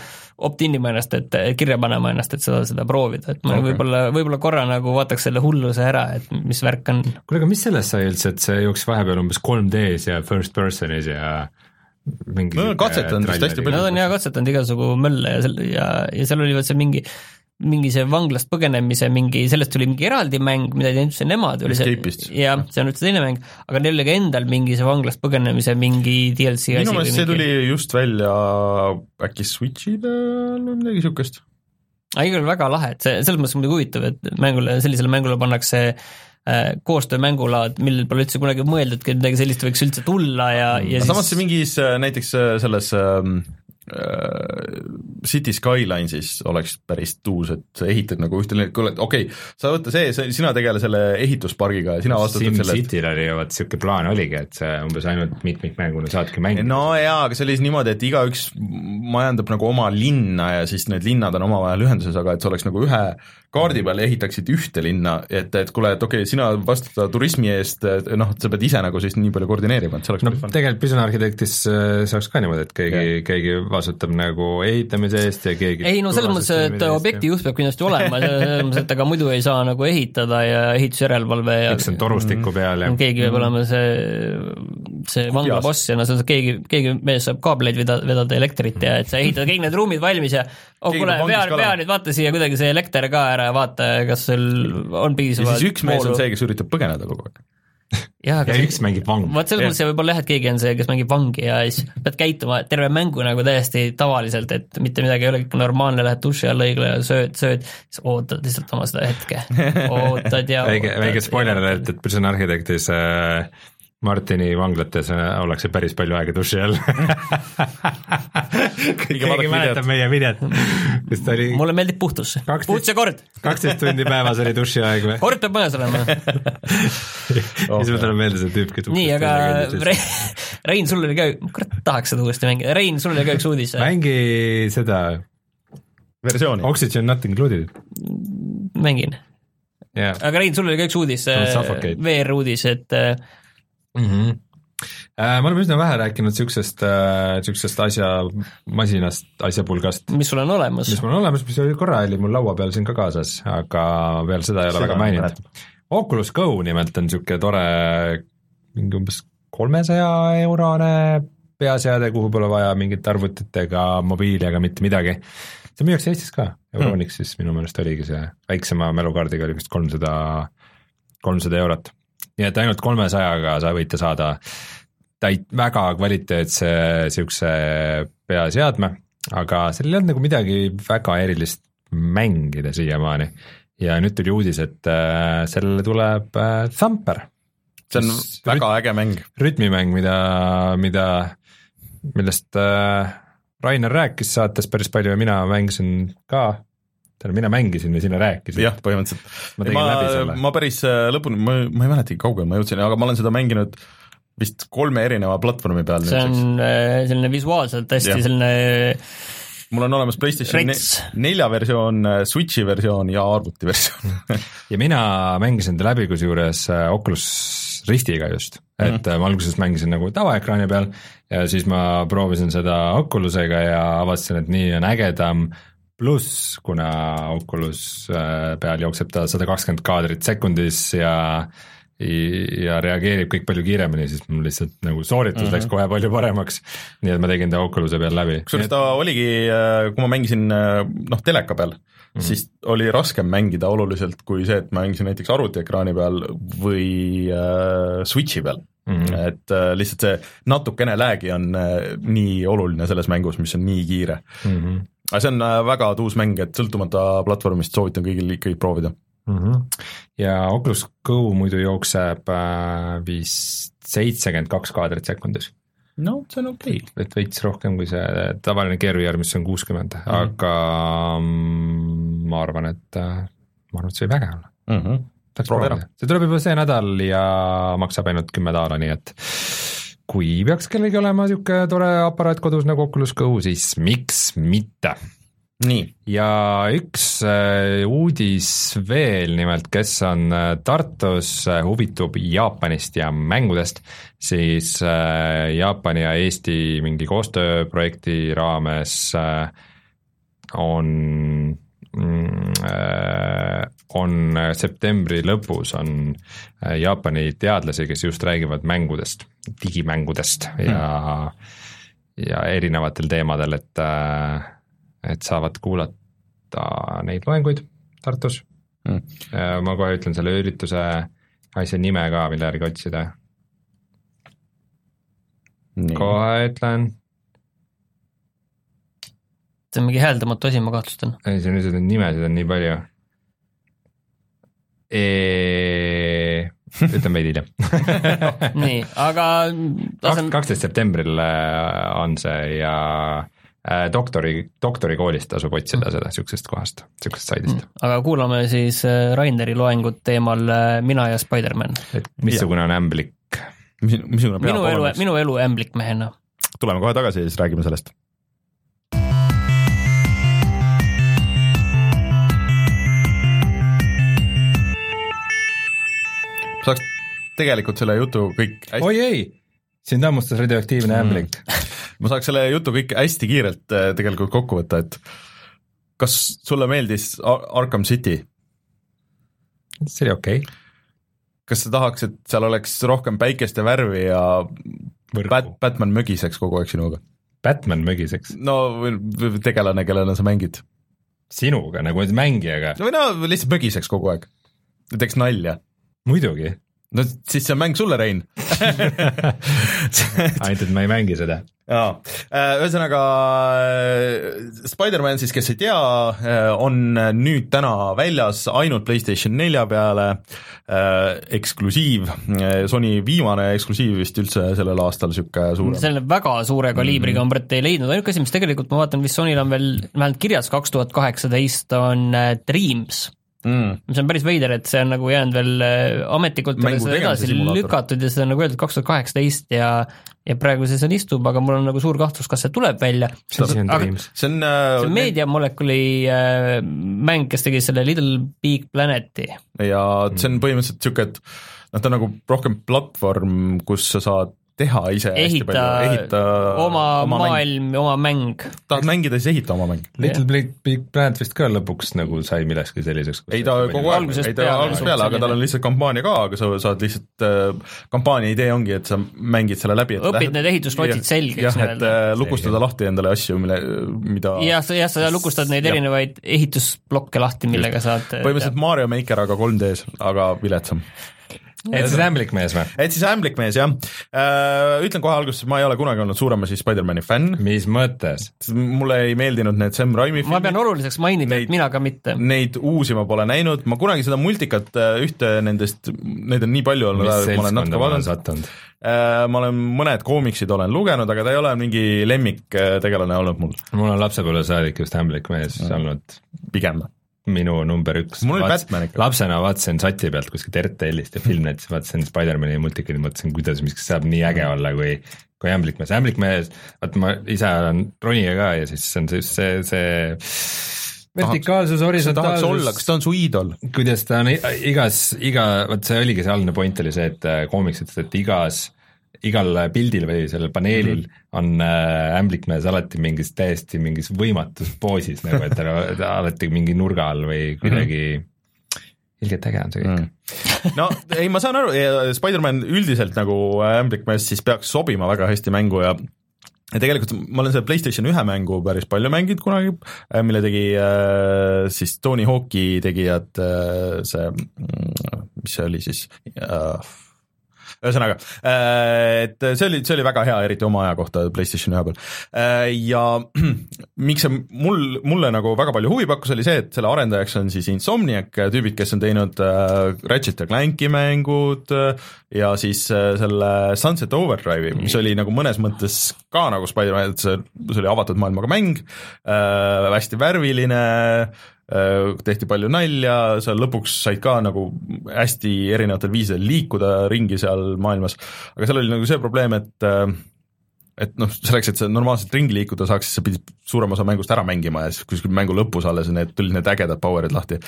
opt-in ima ennast, et kirja panema ennast, et seda, seda proovida, et ma okay. võib-olla, võib-olla korra nagu vaataks selle hulluse ära, et mis värk on. kuule, aga mis sellest sai üldse, et see jooksis vahepeal umbes 3D-s ja first person'is ja mingi no katsetanud vist hästi palju. Nad on jaa katsetanud igasugu mölle ja seal ja, ja seal oli vot see mingi mingi see vanglast põgenemise mingi, sellest tuli mingi eraldi mäng, mida ei teinud üldse nemad, oli see, jah, see on üldse teine mäng, aga neil oli ka endal mingi see vanglast põgenemise mingi DLC minu meelest see tuli just välja äkki Switchi peal või midagi niisugust. Igal juhul väga lahe, et see, selles mõttes muidugi huvitav, et mängule, sellisele mängule pannakse äh, koostöömängulaad, millel pole üldse kunagi mõeldudki, et midagi sellist võiks üldse tulla ja, ja siis samas see mingis näiteks selles äh, City Skylinesis oleks päris tuus, et sa ehitad nagu ühte, kuule, okei okay,, sa võta see, sina tegele selle ehituspargiga ja sina vastutad selle eest. Cityl oli ju vot niisugune plaan oligi, et see umbes ainult mitmikmänguna saadki mängida. no jaa, aga see oli siis niimoodi, et igaüks majandab nagu oma linna ja siis need linnad on omavahel ühenduses, aga et see oleks nagu ühe kaardi peal ehitaksid ühte linna, et, et kuule, et okei okay,, sina vastutad turismi eest, noh, sa pead ise nagu siis nii palju koordineerima, et see oleks no tegelikult Prison Architectis saaks ka niimoodi, et keegi, keegi vastutab nagu ehitamise eest ja keegi ei no selles mõttes, et objektijuht peab kindlasti olema, selles mõttes, et ega muidu ei saa nagu ehitada ja ehitusjärelevalve ja eks see on torustiku peal ja keegi peab olema see, see vangla boss ja no see on keegi, keegi mees saab kaableid vedada, vedada elektrit ja et sa ehitad kõik need ruumid valmis ja oh kuule, pea, pea nüüd vaata siia kuidagi see elekter ka ära ja vaata, kas sul on piisavalt ja siis üks mees on see, kes üritab põgeneda kogu aeg. Jah, aga ja üks mängib vangi. vot selles mõttes võib-olla jah, et keegi on see, kes mängib vangi ja siis pead käituma terve mängu nagu täiesti tavaliselt, et mitte midagi ei ole, kõik normaalne, lähed duši alla õigla ja sööd, sööd, siis ootad lihtsalt oma seda hetke, ootad ja väike, väike spoiler alert, et Prison Architectis äh, Martini vanglates ollakse päris palju aega duši all keegi mäletab meie videot, kus ta oli mulle meeldib puhtus, puhtus ja kord. kaksteist tundi päevas oli dušiaeg või? kord peab majas olema ja siis mul tuleb meelde see tüüp, kes nii, aga Rein, Rein, sul oli ka, kurat, tahaks seda uuesti mängida, Rein, sul oli ka üks uudis. mängi seda versiooni. Oxygen not included mängin. yeah.. aga Rein, sul oli ka üks uudis On, Suffocate. VR-uudis, et äh, Mm -hmm. me oleme üsna vähe rääkinud siuksest, siuksest asja, masinast, asjapulgast, mis sul on olemas mis. mul on olemas, mis oli korra oli mul laua peal siin ka kaasas, aga peale seda ei ole Seda väga ma maininud. Oculus Go nimelt on niisugune tore mingi umbes kolmesaja eurone peaseade, kuhu pole vaja mingit arvutit ega mobiili ega mitte midagi. see müüakse Eestis ka, Euronixis minu meelest oligi see, väiksema mälukaardiga oli vist kolmsada, kolmsada eurot. Nii et ainult kolmesajaga sa võite saada täit-, väga kvaliteetse niisuguse peaseadme, aga seal ei olnud nagu midagi väga erilist mängida siiamaani. ja nüüd tuli uudis, et äh, sellele tuleb äh, Thumper, see on väga äge mäng. rütmimäng, mida, mida, millest äh, Rainer rääkis saates päris palju ja mina mängisin ka, tähendab, mina mängisin ja sina rääkisid. jah, põhimõtteliselt. ma tegin läbi selle. ma päris äh, lõpuni, ma, ma ei mäletagi, kaugele ma jõudsin, aga ma olen seda mänginud vist kolme erineva platvormi peal see on äh, selline visuaalselt hästi Jah. selline mul on olemas PlayStation nelja versioon, Switchi versioon ja arvuti versioon. ja mina mängisin ta läbi kusjuures äh, Oculus Ristiga just, et mm. ma alguses mängisin nagu tavaekraani peal ja siis ma proovisin seda Oculusega ja avastasin, et nii on ägedam, pluss kuna Oculus äh, peal jookseb ta sada kakskümmend kaadrit sekundis ja ja reageerib kõik palju kiiremini, siis mul lihtsalt nagu sooritus mm -hmm. läks kohe palju paremaks, nii et ma tegin ta Oculus'e peal läbi. kusjuures ta oligi, kui ma mängisin äh, noh, teleka peal mm, -hmm. siis oli raskem mängida oluliselt kui see, et ma mängisin näiteks arvutiekraani peal või äh, Switchi peal mm. Mhm. -hmm. et äh, lihtsalt see natukene lag'i on äh, nii oluline selles mängus, mis on nii kiire. mm. -hmm. Aga see on äh, väga tuus mäng, et sõltumata platvormist soovitan kõigil ikkagi proovida. mm. -hmm. ja Oculus Go muidu jookseb äh, vist seitsekümmend kaks kaadrit sekundis, no see on okei okay.. et veits rohkem kui see tavaline VR, mis on kuuskümmend, Mhm. aga mm, ma arvan, et äh, ma arvan, et see võib äge olla. Mm -hmm. see tuleb juba see nädal ja maksab ainult kümme daala, nii et kui peaks kellelgi olema niisugune tore aparaat kodus nagu Oculus Go, siis miks mitte? Nii, ja üks äh, uudis veel nimelt, kes on äh, Tartus, huvitub Jaapanist ja mängudest, siis äh, Jaapani ja Eesti mingi koostööprojekti raames äh, on mm, äh, on septembri lõpus on äh, Jaapani teadlasi, kes just räägivad mängudest, digimängudest ja ja erinevatel teemadel, et äh, et saavad kuulata neid loenguid Tartus Mm. mm.. ma kohe ütlen selle ürituse asja nime ka, mille järgi otsida, nii.. kohe ütlen, see on mingi hääldamatu asi, ma kahtlustan. ei see on lihtsalt neid nimesid on nii palju e.... ütlen veidi hiljem. nii, aga laseme, kaksteist septembril äh, on see ja äh, doktori, doktorikoolist tasub otsida seda niisugusest kohast, niisugusest saidist, aga kuulame siis äh, Raineri loengut teemal Mina ja Spider-man. et missugune on ämblik. mis, minu elu minu elu ämblikmehena. tuleme kohe tagasi ja siis räägime sellest. Saaks tegelikult selle jutu kõik hästi oi ei, sind hammustas radioaktiivne Mm. ämblik. ma saaks selle jutu kõik hästi kiirelt äh, tegelikult kokku võtta, et kas sulle meeldis Ar- Arkham City, see oli okei okay.. kas sa tahaks, et seal oleks rohkem päikest ja värvi ja Bat-, Batman mögiseks kogu aeg sinuga? Batman mögiseks no tegelane, kellena sa mängid. sinuga nagu mängijaga, või no lihtsalt mögiseks kogu aeg, teeks nalja. muidugi, no siis see on mäng sulle, Rein. ainult et ma ei mängi seda. jaa, ühesõnaga äh, Spider-man siis, kes ei tea, on nüüd täna väljas ainult PlayStation nelja peale, eksklusiiv, Sony viimane eksklusiiv vist üldse sellel aastal, niisugune suurem. selle väga suure kaliibriga mm -hmm. Brett ei leidnud, ainuke asi, mis tegelikult ma vaatan, vist Sonyl on veel vähemalt kirjas kaks tuhat kaheksateist on äh, Dreams, mm.. mis on päris veider, et see on nagu jäänud veel äh, ametlikult edasi lükatud ja seda on nagu öeldud kaks tuhat kaheksateist ja ja praegu see seal istub, aga mul on nagu suur kahtlus, kas see tuleb välja. asi on see on äh, see on Media Moleculi äh, mäng, kes tegi selle Little Big Planeti. ja see on põhimõtteliselt niisugune, et noh, ta on nagu rohkem platvorm, kus sa saad teha ise hästi ehita, palju, ehita oma, oma maailm, oma mäng. tahad mängida, siis ehita oma mäng. Little Big, Big Planet vist ka lõpuks nagu sai millekski selliseks. ei ta kogu aeg, ei ta algusest peale, aga tal on lihtsalt kampaania ka, aga sa saad lihtsalt äh,, kampaania idee ongi, et sa mängid selle läbi. õpid need ehituslotid selgeks jah, et äh, lukustada lahti endale asju, mille, mida jah, sa, jah, sa lukustad neid Jah. erinevaid ehitusblokke lahti, millega saad põhimõtteliselt Mario Maker, aga 3D-s, aga viletsam. Et siis ämblikmees või? et siis ämblikmees jah äh,, ütlen kohe alguses, ma ei ole kunagi olnud suurem siis Spider-mani fänn, mis mõttes? mulle ei meeldinud need Sam Raimi ma pean oluliseks mainida, et mina ka mitte. Neid uusi ma pole näinud, ma kunagi seda multikat äh, ühte nendest, neid on nii palju olnud, ma olen natuke vaadanud. sattunud? ma olen mõned koomiksid olen lugenud, aga ta ei ole mingi lemmiktegelane olnud mul mul on lapsepõlvesaadik just ämblikmees olnud pigem. Minu number üks. Lapsena vaatasin sati pealt kuskilt RTL-ist ja Filmnetis vaatasin Spider-man'i multikaid ja mõtlesin, kuidas miski saab nii äge olla, kui kui ämblikmees, ämblikmees, vaata ma ise olen ronija ka ja siis on see, see, see vertikaalsus, horisontaalsus kas, ta on su iidol? kuidas ta on igas, iga, vot see oligi see algne point oli see, et äh, koomiks ütles, et igas igal pildil või sellel paneelil mm -hmm. on äh, ämblikmees alati mingis täiesti mingis võimatus poosis nagu, et ta ta alati mingi nurga all või kuidagi mm -hmm. ilgelt äge on see kõik mm.. no ei, ma saan aru, Spider-man üldiselt nagu ämblikmees siis peaks sobima väga hästi mängu ja ja tegelikult ma olen seda PlayStation ühe mängu päris palju mänginud kunagi, mille tegi äh, siis Tony Hawk'i tegijad äh, see, mis see oli siis äh, ühesõnaga, et see oli, see oli väga hea, eriti oma aja kohta PlayStation ühe peal. ja miks see mul, mulle nagu väga palju huvi pakkus, oli see, et selle arendajaks on siis Insomniac tüübid, kes on teinud äh, Ratchet ja Clanki mängud äh, ja siis äh, selle Sunset Overdrive'i, mis oli nagu mõnes mõttes ka nagu Spider-man, see, see oli avatud maailmaga mäng äh,, hästi värviline äh, tehti palju nalja, sa lõpuks said ka nagu hästi erinevatel viisidel liikuda ringi seal maailmas, aga seal oli nagu see probleem, et äh, et noh, selleks, et sa normaalselt ringi liikuda saaks, siis sa pidid suurema osa mängust ära mängima ja siis kuskil mängu lõpus alles need tulid need ägedad power'id lahti.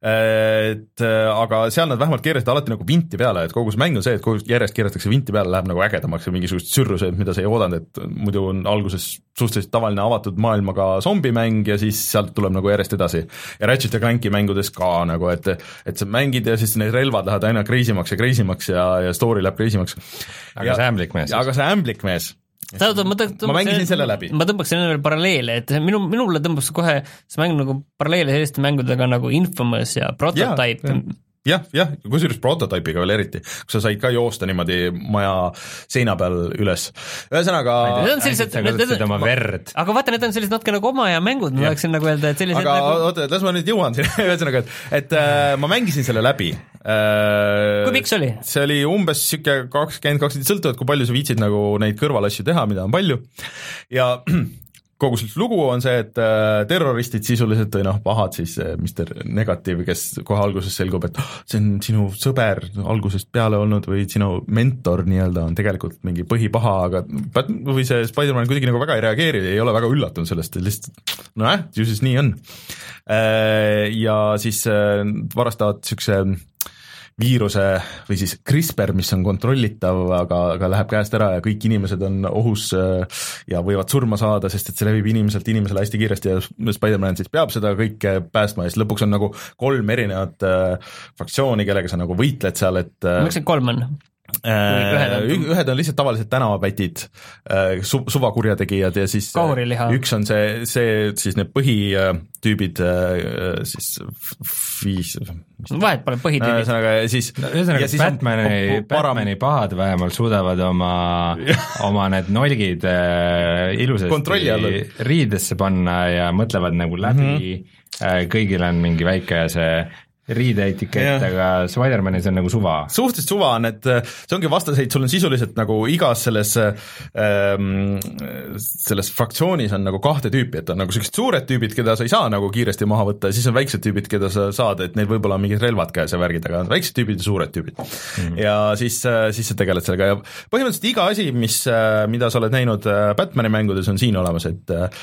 Et äh, aga seal nad vähemalt keerasid alati nagu vinti peale, et kogu see mäng on see, et kogu järjest keeratakse vinti peale, läheb nagu ägedamaks ja mingisugused sürrused, mida sa ei oodanud, et muidu on alguses suhteliselt tavaline avatud maailmaga zombimäng ja siis sealt tuleb nagu järjest edasi. ja Ratchet ja Clanki mängudes ka nagu, et et sa mängid ja siis need relvad lähevad aina crazy maks ja crazy maks ja, ja story läheb crazy maks. aga see ämblikmees aga see ämblikmees, tähendab, ma tõmbaks Ma mängisin selle läbi. ma tõmbaksin enne veel paralleele, et minu, minule tõmbas kohe see mäng nagu paralleele selliste mängudega nagu Infamous ja Prototype. jah, jah, kusjuures prototüübiga veel eriti, kus sa said ka joosta niimoodi maja seina peal üles. ühesõnaga, Need on sellised, oma verd. aga vaata, need on sellised natuke nagu oma aja mängud, ma tahaksin nagu öelda, et sellised aga nagu oota, las ma nüüd jõuan sinna, ühesõnaga, et, et äh, ma mängisin selle läbi äh,. Kui pikk see oli? see oli umbes niisugune kakskümmend, kakskümmend, sõltuvalt kui palju sa viitsid nagu neid kõrvalasju teha, mida on palju ja kogu see lugu on see, et äh, terroristid sisuliselt või noh, pahad siis äh, Mr Negatiiv, kes kohe alguses selgub, et oh, see on sinu sõber algusest peale olnud või sinu mentor nii-öelda on tegelikult mingi põhipaha, aga Bat- või see Spider-man kuidagi nagu väga ei reageeri, ei ole väga üllatunud sellest, lihtsalt nojah, ju siis nii on. Ja siis äh, varastavad niisuguse viiruse või siis CRISPR, mis on kontrollitav, aga, aga läheb käest ära ja kõik inimesed on ohus äh, ja võivad surma saada, sest et see levib inimeselt inimesele hästi kiiresti ja Spider-man siis peab seda kõike päästma ja siis lõpuks on nagu kolm erinevat äh, fraktsiooni, kellega sa nagu võitled seal, et äh, mõtlesin, et kolm on. Ühed on- ühed on lihtsalt tavalised tänavapätid, su-, suvakurjategijad ja siis äh, Kahuriliha. üks on see, see siis need põhitüübid siis viis, vahet pole, põhitüübid. ühesõnaga siis ühesõnaga siis Batmani, Batmani pahad vähemalt suudavad oma, oma need nolgid äh, ilusasti riidesse panna ja mõtlevad nagu läbi mm, -hmm. kõigil on mingi väike see riideetikett, aga Spider-manis on nagu suva. suhteliselt suva on, et äh, see ongi vastaseid, sul on sisuliselt nagu igas selles ähm,, selles fraktsioonis on nagu kahte tüüpi, et on nagu sellised suured tüübid, keda sa ei saa nagu kiiresti maha võtta ja siis on väiksed tüübid, keda sa saad, et neil võib-olla on mingid relvad käes ja värgid, aga on väiksed tüübid ja suured tüübid mm. -hmm. ja siis, siis sa tegeled sellega ja põhimõtteliselt iga asi, mis, mida sa oled näinud äh, Batmani mängudes, on siin olemas, et äh,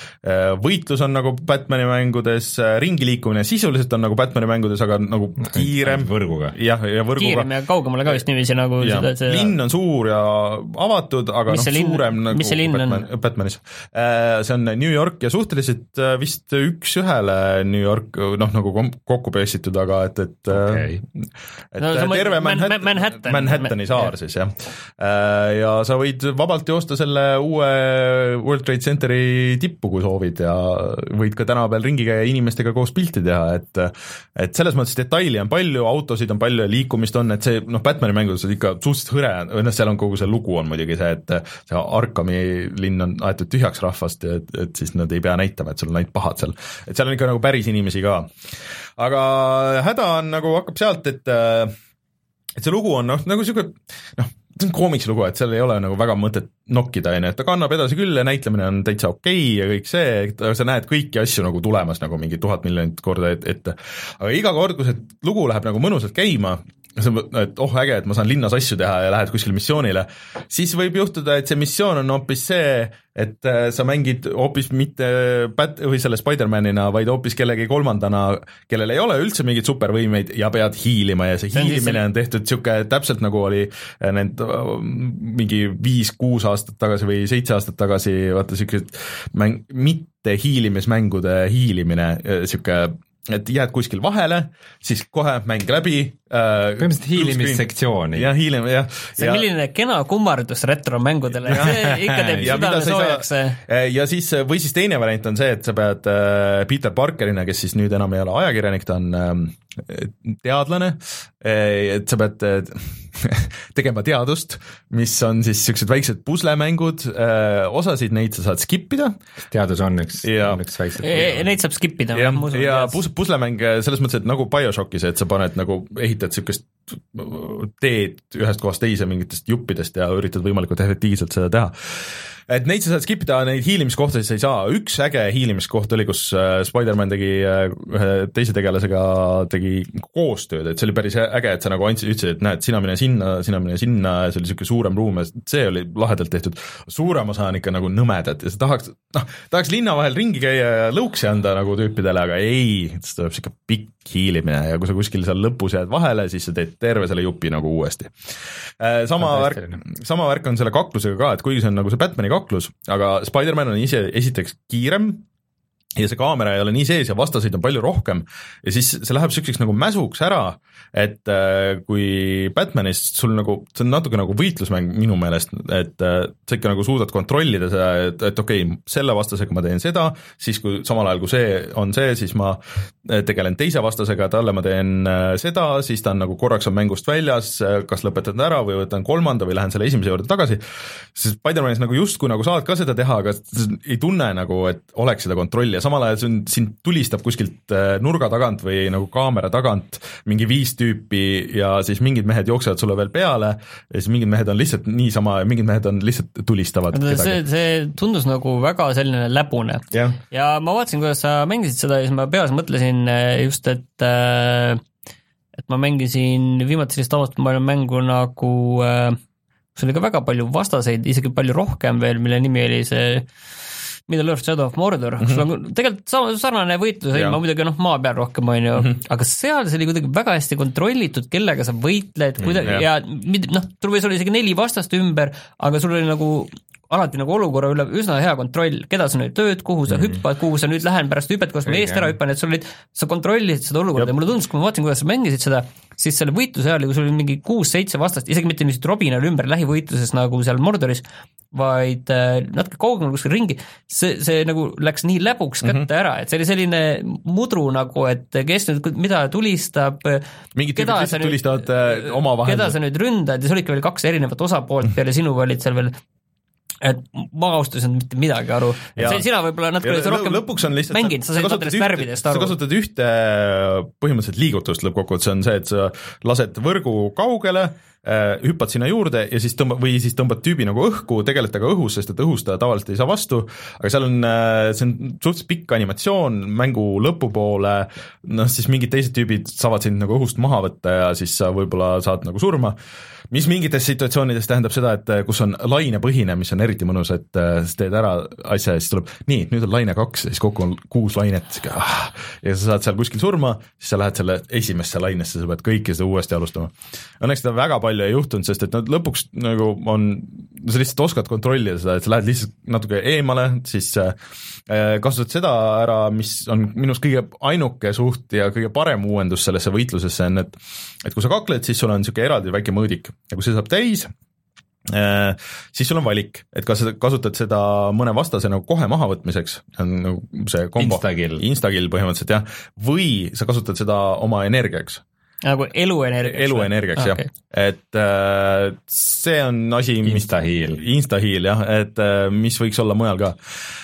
võitlus on nagu Batmani mängudes, ringi liikumine sisuliselt on nagu Batmani mängudes, aga nagu kiirem võrguga. jah, ja võrguga kiirem ja kaugemale ka vist niiviisi nagu ja seda, seda linn on suur ja avatud, aga Mis noh see, suurem nagu mis see linn on? Batman, Batmanis. see on New York ja suhteliselt äh, vist üks-ühele New York noh, nagu kokku pressitud, aga et, et Okei. et No terve Man- Manhattan, Manhattan. Manhattani saar siis jah. ja sa võid vabalt joosta selle uue World Trade Centeri tippu, kui soovid ja võid ka tänava peal ringi käia ja inimestega koos pilti teha, et et selles mõttes detaili on palju, autosid on palju ja liikumist on, et see noh, Batmani mängudes on ikka suhteliselt hõre, noh, seal on kogu see lugu on muidugi see, et see Arkami linn on aetud tühjaks rahvast et, et siis nad ei pea näitama, et sul on ainult pahad seal. et seal on ikka nagu päris inimesi ka. aga häda on nagu hakkab sealt, et et see lugu on noh, nagu niisugune noh, see on koomiksi lugu, et seal ei ole nagu väga mõtet nokkida, on ju, et ta kannab edasi küll ja näitlemine on täitsa okei okay ja kõik see, et sa näed kõiki asju nagu tulemas nagu mingi tuhat miljonit korda et- ette. aga iga kord, kui see lugu läheb nagu mõnusalt käima, et oh äge, et ma saan linnas asju teha ja lähed kuskile missioonile, siis võib juhtuda, et see missioon on hoopis see, et äh, sa mängid hoopis mitte Bat- või selle Spider-manina, vaid hoopis kellegi kolmandana, kellel ei ole üldse mingeid supervõimeid ja pead hiilima. Ja see hiilimine on tehtud niisugune täpselt nagu oli äh, need äh, mingi viis-kuus aastat tagasi või seitse aastat tagasi, vaata niisugused mäng, mitte hiilimismängude hiilimine, niisugune et jääd kuskil vahele, siis kohe mäng läbi äh,. põhimõtteliselt hiilimissektsiooni. jah, hiilim-, jah. see on milline kena kummardus retromängudele, see ikka teeb ja mida südame soojaks. saa, ja siis, või siis teine variant on see, et sa pead äh, Peter Parkerina, kes siis nüüd enam ei ole ajakirjanik, ta on ähm, teadlane, et sa pead äh, tegema teadust, mis on siis niisugused väiksed puslemängud, osasid neid sa saad skip ida teadus on üks, on üks väikse. Neid saab skip ida. ja, ja pus-, puslemäng selles mõttes, et nagu BioShockis, et sa paned nagu, ehitad niisugust teed ühest kohast teise mingitest juppidest ja üritad võimalikult efektiivselt seda teha et neid sa saad skip ida, neid hiilimiskohtasid sa ei saa, üks äge hiilimiskoht oli, kus äh, Spider-man tegi äh, ühe teise tegelasega tegi koostööd, et see oli päris äge, et sa nagu andsid, ütlesid, et näed, sina mine sinna, sina mine sinna ja see oli niisugune suurem ruum ja see oli lahedalt tehtud. suurem osa on ikka nagu nõmedad ja sa tahaks, noh, tahaks linna vahel ringi käia ja lõuksi anda nagu tüüpidele, aga ei, siis tuleb niisugune pikk hiilimine ja kui sa kuskil seal lõpus jääd vahele, siis sa teed terve selle jupi nagu uuesti. sama värk sama värk on selle kaklusega ka, et kuigi see on nagu see Batman'i kaklus, aga Spider-man on ise esiteks kiirem ja see kaamera ei ole nii sees ja vastaseid on palju rohkem ja siis see läheb niisuguseks nagu mäsuks ära, et äh, kui Batmanis sul nagu, see on natuke nagu võitlusmäng minu meelest, et äh, sa ikka nagu suudad kontrollida seda, et, et okei okay,, selle vastasega ma teen seda, siis kui samal ajal, kui see on see, siis ma äh, tegelen teise vastasega, talle ma teen äh, seda, siis ta on nagu korraks on mängust väljas, kas lõpetan ta ära või võtan kolmanda või lähen selle esimese juurde tagasi, sest Spider-manis nagu justkui nagu saad ka seda teha, aga ei tunne nagu, et oleks seda kontrolli ja samal ajal see on, sind tulistab kuskilt äh, nurga tagant või nagu kaamera tagant mingi viis tüüpi ja siis mingid mehed jooksevad sulle veel peale ja siis mingid mehed on lihtsalt niisama ja mingid mehed on lihtsalt tulistavad see, kedagi. see tundus nagu väga selline läbune jah, ja ma vaatasin, kuidas sa mängisid seda ja siis ma peas mõtlesin eh, just, et äh, et ma mängisin viimati sellist avastatud maailma mängu nagu äh, kus oli ka väga palju vastaseid, isegi palju rohkem veel, mille nimi oli see Middle Earth Shadow of Mordor mm, -hmm. sul on tegelikult sama sarnane võitlus, Jah. ma muidugi noh, maa peal rohkem on ju mm, -hmm. aga seal see oli kuidagi väga hästi kontrollitud, kellega sa võitled, kuidagi jah. ja mid- noh, sul võis olla isegi neli vastast ümber, aga sul oli nagu alati nagu olukorra üle üsna hea kontroll, keda sa nüüd lööd, kuhu sa mm. hüppad, kuhu sa nüüd lähen pärast hüpet, kas ma eest ära hüppan, et sul olid, sa kontrollisid seda olukorda ja mulle tundus, kui ma vaatasin, kuidas sa mängisid seda, siis selle võitluse ajal, kui sul oli mingi kuus-seitse vastast, isegi mitte niisugust robinal ümber lähivõitluses nagu seal Mordoris, vaid äh, natuke kaugemal kuskil ringi, see, see nagu läks nii läbuks kätte mm -hmm. ära, et see oli selline mudru nagu, et kes nüüd mida tulistab, tüübid lihtsalt tulistavad äh, keda sa nüüd ründad ja seal olidki veel kaks erinevat osapoolt peale sinu olid seal veel et ma ausalt öeldes ei saanud mitte midagi aru, sina võib-olla natuke oled rohkem lõpuks on lihtsalt mänginud, sa said nendest värvidest sa aru. kasutad ühte põhimõtteliselt liigutust lõppkokkuvõttes on see, et sa lased võrgu kaugele, hüppad sinna juurde ja siis tõmba- või siis tõmbad tüübi nagu õhku, tegeled temaga õhus, sest et õhus ta tavaliselt ei saa vastu, aga seal on, see on suhteliselt pikk animatsioon mängu lõpupoole, noh siis mingid teised tüübid saavad sind nagu õhust maha võtta ja siis sa võib-olla saad nagu surma, mis mingites situatsioonides tähendab seda, et kus on lainepõhine, mis on eriti mõnus, et äh, sa teed ära asja ja siis tuleb nii, nüüd on laine kaks ja siis kokku on kuus lainet, ah, ja sa saad seal kuskil surma, siis sa lähed selle esimesse lainesse, sa pead kõike seda uuesti alustama. Õnneks seda väga palju ei juhtunud, sest et nad lõpuks nagu on, sa lihtsalt oskad kontrollida seda, et sa lähed lihtsalt natuke eemale, siis äh, kasutad seda ära, mis on minu arust kõige ainuke suht ja kõige parem uuendus sellesse võitlusesse on, et et kui sa kakled, siis sul on niisugune eraldi väike mõõdik ja kui see saab täis, Äh, siis sul on valik, et kas sa kasutad seda mõne vastase nagu kohe mahavõtmiseks, see on nagu see kombo, Instakill. instakill põhimõtteliselt jah, või sa kasutad seda oma energiaks, nagu eluenergiaks. eluenergiaks jah okay., et äh, see on asi, mis Instaheal. Instaheal jah, et äh, mis võiks olla mujal ka.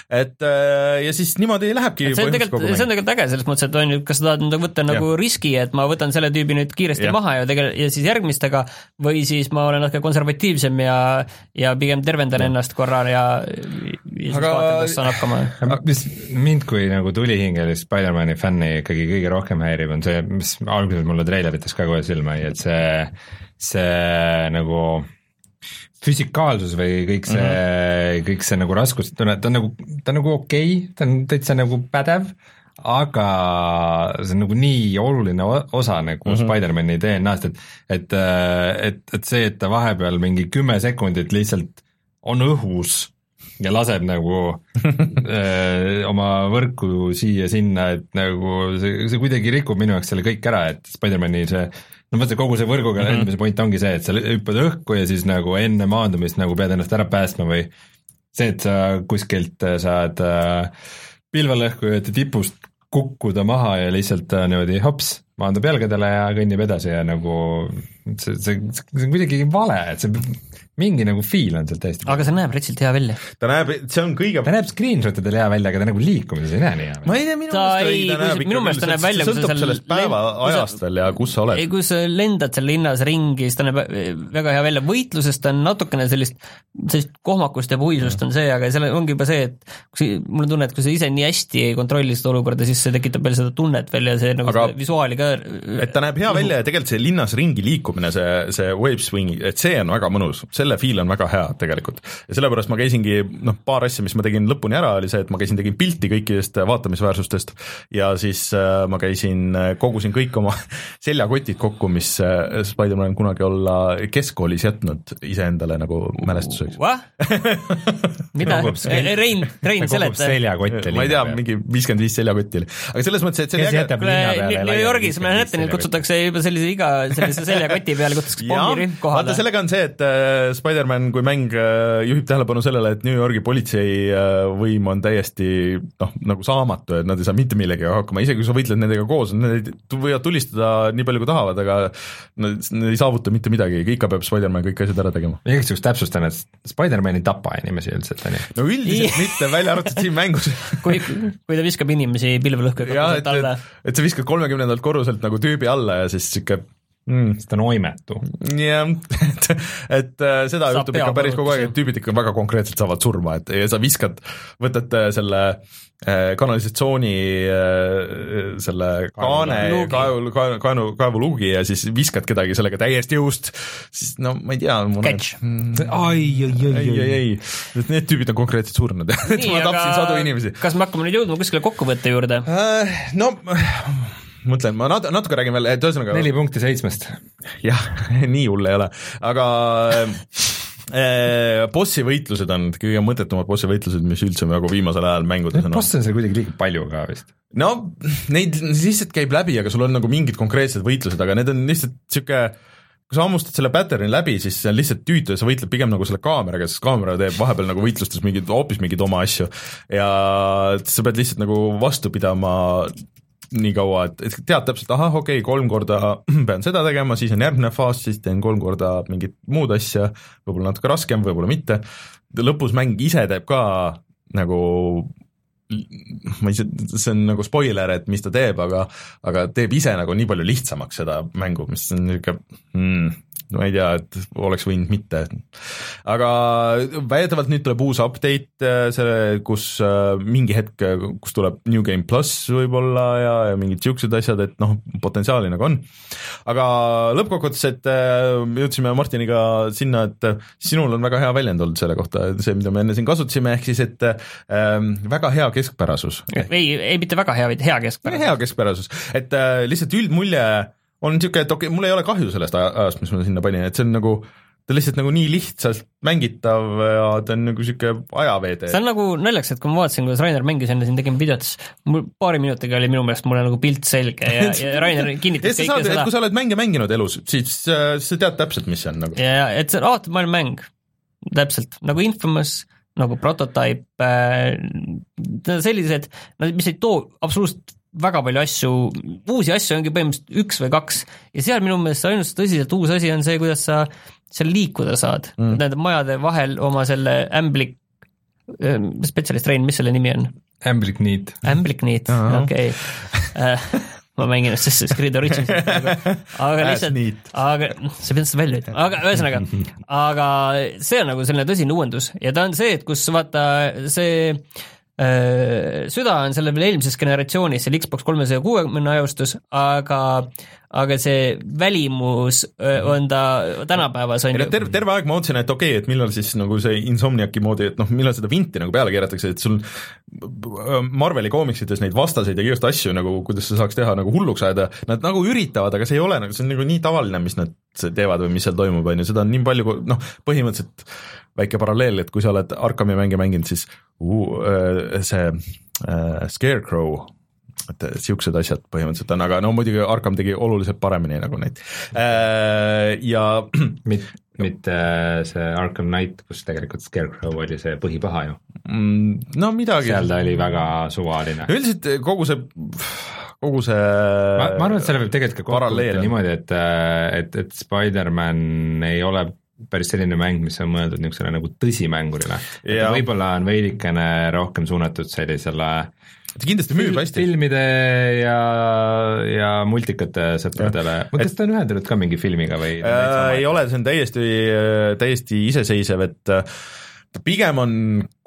et äh, ja siis niimoodi lähebki see on tegelikult, see on tegelikult äge selles mõttes, et on ju, kas sa tahad nüüd võtta nagu Jah. riski, et ma võtan selle tüübi nüüd kiiresti ja. maha ja tegel- ja siis järgmistega või siis ma olen natuke konservatiivsem ja, ja pigem tervendan ja. ennast korra ja, ja siis Aga- vaatan, kas saan hakkama. mis mind kui nagu tulihingelist Spider-mani fänni ikkagi kõige rohkem häirib, on see, mis alguses mulle treilerites ka kohe silma et see, see nagu füsikaalsus või kõik see mm, -hmm. kõik see nagu raskustunne, ta on nagu, ta on nagu okei okay,, ta on täitsa nagu pädev, aga see on nagu nii oluline osa nagu mm -hmm. Spider-mani DNA-st, et et, et, et see, et ta vahepeal mingi kümme sekundit lihtsalt on õhus ja laseb nagu öö, oma võrku siia-sinna, et nagu see, see kuidagi rikub minu jaoks selle kõik ära, et Spider-mani see no vaata, kogu see võrguga mm -hmm. lendamise point ongi see, et sa hüppad õhku ja siis nagu enne maandumist nagu pead ennast ära päästma või see, et sa kuskilt äh, saad äh, pilvelõhkujate tipust kukkuda maha ja lihtsalt äh, niimoodi hops, maandub jalgadele ja kõnnib edasi ja nagu see, see, see on kuidagi vale, et see mingi nagu feel on seal täiesti aga see näeb retsilt hea välja. ta näeb, see on kõige ta näeb screenshot idel hea välja, aga ta nagu liikumises ei näe nii hea ma välja. ei tea, minu meelest ei- ta näeb minu ikka meelest ta näeb see- välja, see kui sa sõltub seal sellest päeva lend- kui sa- ajast veel ja kus sa oled. ei, kui sa lendad seal linnas ringi, siis ta näeb eh, väga hea välja, võitluses ta on natukene sellist, sellist kohmakust ja puisust on see, aga seal ongi juba see, et kui mul on tunne, et kui sa ise nii hästi ei kontrolli seda olukorda, siis see tekitab veel seda tunnet veel ja see nagu Aga- visuaali ka et ta näeb hea välja ja tegelikult see linnas ringi liikumine, see, see wave swing, et see on väga mõnus, selle feel on väga hea tegelikult. ja sellepärast ma käisingi, noh, paar asja, mis ma tegin lõpuni ära, oli see, et ma käisin, tegin pilti kõikidest vaatamisväärsustest ja siis äh, ma käisin, kogusin kõik oma seljakotid kokku, mis äh, Spider-man on kunagi olla keskkoolis jätnud iseendale nagu mälestuseks. Mida Rein, Rein seleta. seljakotte ma ei tea, mingi viiskümmend viis seljakotti oli, aga selles mõttes, et see oli äge jätab kuule, linna peale New Yorgis viiskümmend Manhattanis seljakott. kutsutakse juba sellise iga sellise seljakoti peale kutsutakse Jaa, pommirihm kohale vaata, sellega on see, et äh, Spider-man kui mäng äh, juhib tähelepanu sellele, et New Yorgi politsei äh, võim on täiesti noh, nagu saamatu, et nad ei saa mitte millegagi hakkama, isegi kui sa võitled nendega koos, nad võivad tulistada nii palju, kui tahavad, aga nad, nad ei saavuta mitte midagi, ikka peab Spider-man kõik asjad ära tegema. igaks juhuks täpsustan, et Spider-man ei tapa inimesi üldiselt, on ju. no üldiselt mitte, välja arvatud siin mängus kui, kui ta viskab inimesi kapuselt alla et, et sa viskad kolmekümnendalt korruselt nagu tüübi alla ja siis sihuke mm, sest ta on oimetu. jah, et, et äh, seda Saab juhtub ikka päris kogu aeg, et tüübid ikka väga konkreetselt saavad surma, et ja sa viskad, võtad äh, selle äh, kanalisatsiooni äh, selle kaane Luugi., kaevu, kaevu, kaevu, kaevuluugi ja siis viskad kedagi sellega täiesti jõust, siis no ma ei tea. Catch. ai, ai, ei, ei, ei, et need tüübid on konkreetselt surnud, et ma tapsin sadu inimesi. kas me hakkame nüüd jõudma kuskile kokkuvõtte juurde? Äh, no mõtlen, ma nat-, natuke räägin veel, et ühesõnaga neli punkti seitsmest. jah, nii hull ei ole, aga äh, bossi võitlused on kõige mõttetumad bossi võitlused, mis üldse nagu viimasel ajal mängudes on bosse on seal kuidagi liiga palju ka vist. no neid lihtsalt käib läbi, aga sul on nagu mingid konkreetsed võitlused, aga need on lihtsalt niisugune kui sa hammustad selle pattern'i läbi, siis see on lihtsalt tüütu ja sa võitled pigem nagu selle kaameraga, sest kaamera teeb vahepeal nagu võitlustes mingeid, hoopis mingeid oma asju ja sa pead lihtsalt nagu vastu pidama nii kaua, et, et tead täpselt, ahah, okei okay,, kolm korda pean seda tegema, siis on järgmine faas, siis teen kolm korda mingit muud asja, võib-olla natuke raskem, võib-olla mitte, lõpus mäng ise teeb ka nagu ma ei, see on nagu spoiler, et mis ta teeb, aga aga teeb ise nagu nii palju lihtsamaks seda mängu, mis on niisugune hmm, ma ei tea, et oleks võinud mitte. aga väidetavalt nüüd tuleb uus update äh, selle, kus äh, mingi hetk, kus tuleb New Game pluss võib-olla ja, ja mingid niisugused asjad, et noh, potentsiaali nagu on. aga lõppkokkuvõttes, et äh, jõudsime Martiniga sinna, et sinul on väga hea väljend olnud selle kohta, see, mida me enne siin kasutasime, ehk siis et ähm, väga hea keskpärasus. ei, ei mitte väga hea, vaid hea keskpärasus. hea keskpärasus, et äh, lihtsalt üldmulje on niisugune, et okei okay,, mul ei ole kahju sellest ajast, mis ma sinna panin, et see on nagu ta on lihtsalt nagu nii lihtsalt mängitav ja ta on nagu niisugune ajaveede. see on nagu naljakas, et kui ma vaatasin, kuidas Rainer mängis enne siin tegime videot, siis mul paari minutiga oli minu meelest mulle nagu pilt selge ja, ja Rainer kinnitas kõike saad, seda. kui sa oled mänge mänginud elus, siis äh, sa tead täpselt, mis see on nagu. ja, ja et see on avatud maailma mäng, täpselt, nagu Infamous, nagu Prototype äh,, sellised, mis ei too absoluutselt väga palju asju, uusi asju ongi põhimõtteliselt üks või kaks ja seal minu meelest ainus tõsiselt uus asi on see, kuidas sa seal liikuda saad mm., tähendab majade vahel oma selle ämblik, spetsialist Rein, mis selle nimi on? ämblikniit. ämblikniit, okei äh, ma mängin Assassin's Creed Origins'i aga, aga lihtsalt, aga sa pead seda välja ütlema, aga ühesõnaga, aga see on nagu selline tõsine uuendus. Ja ta on see, et kus vaata see Äh, süda on sellel veel eelmises generatsioonis, seal Xbox kolmesaja kuuekümne ajastus, aga aga see välimus äh, on ta tänapäevas on ju terve, terve aeg ma ootasin, et okei okay,, et millal siis nagu see Insomniaci moodi, et noh, millal seda vinti nagu peale keeratakse, et sul Marveli koomiksites neid vastaseid ja igasuguseid asju nagu, kuidas sa saaks teha nagu hulluks ajada, nad nagu üritavad, aga see ei ole nagu, see on nagu nii tavaline, mis nad teevad või mis seal toimub, on ju, seda on nii palju, noh, põhimõtteliselt väike paralleel, et kui sa oled Arkami mänge mänginud, siis uh, see uh, Scarecrow, et siuksed asjad põhimõtteliselt on, aga no muidugi Arkham tegi oluliselt paremini nagu neid ja Mit, mitte see Arkham Knight, kus tegelikult Scarecrow oli see põhipaha ju mm,. no midagi. seal ta oli väga suvaline. üldiselt kogu see kogu see ma, ma arvan, et selle võib tegelikult ka kokku võtta niimoodi, et, et, et Spider-man ei ole päris selline mäng, mis on mõeldud niisugusele nagu tõsimängurile. võib-olla on veidikene rohkem suunatud sellisele ta kindlasti müüb hästi. filmide ja, ja multikate sõpradele, kas ta on ühendunud ka mingi filmiga või äh,? ei ole, see on täiesti, täiesti iseseisev, et ta pigem on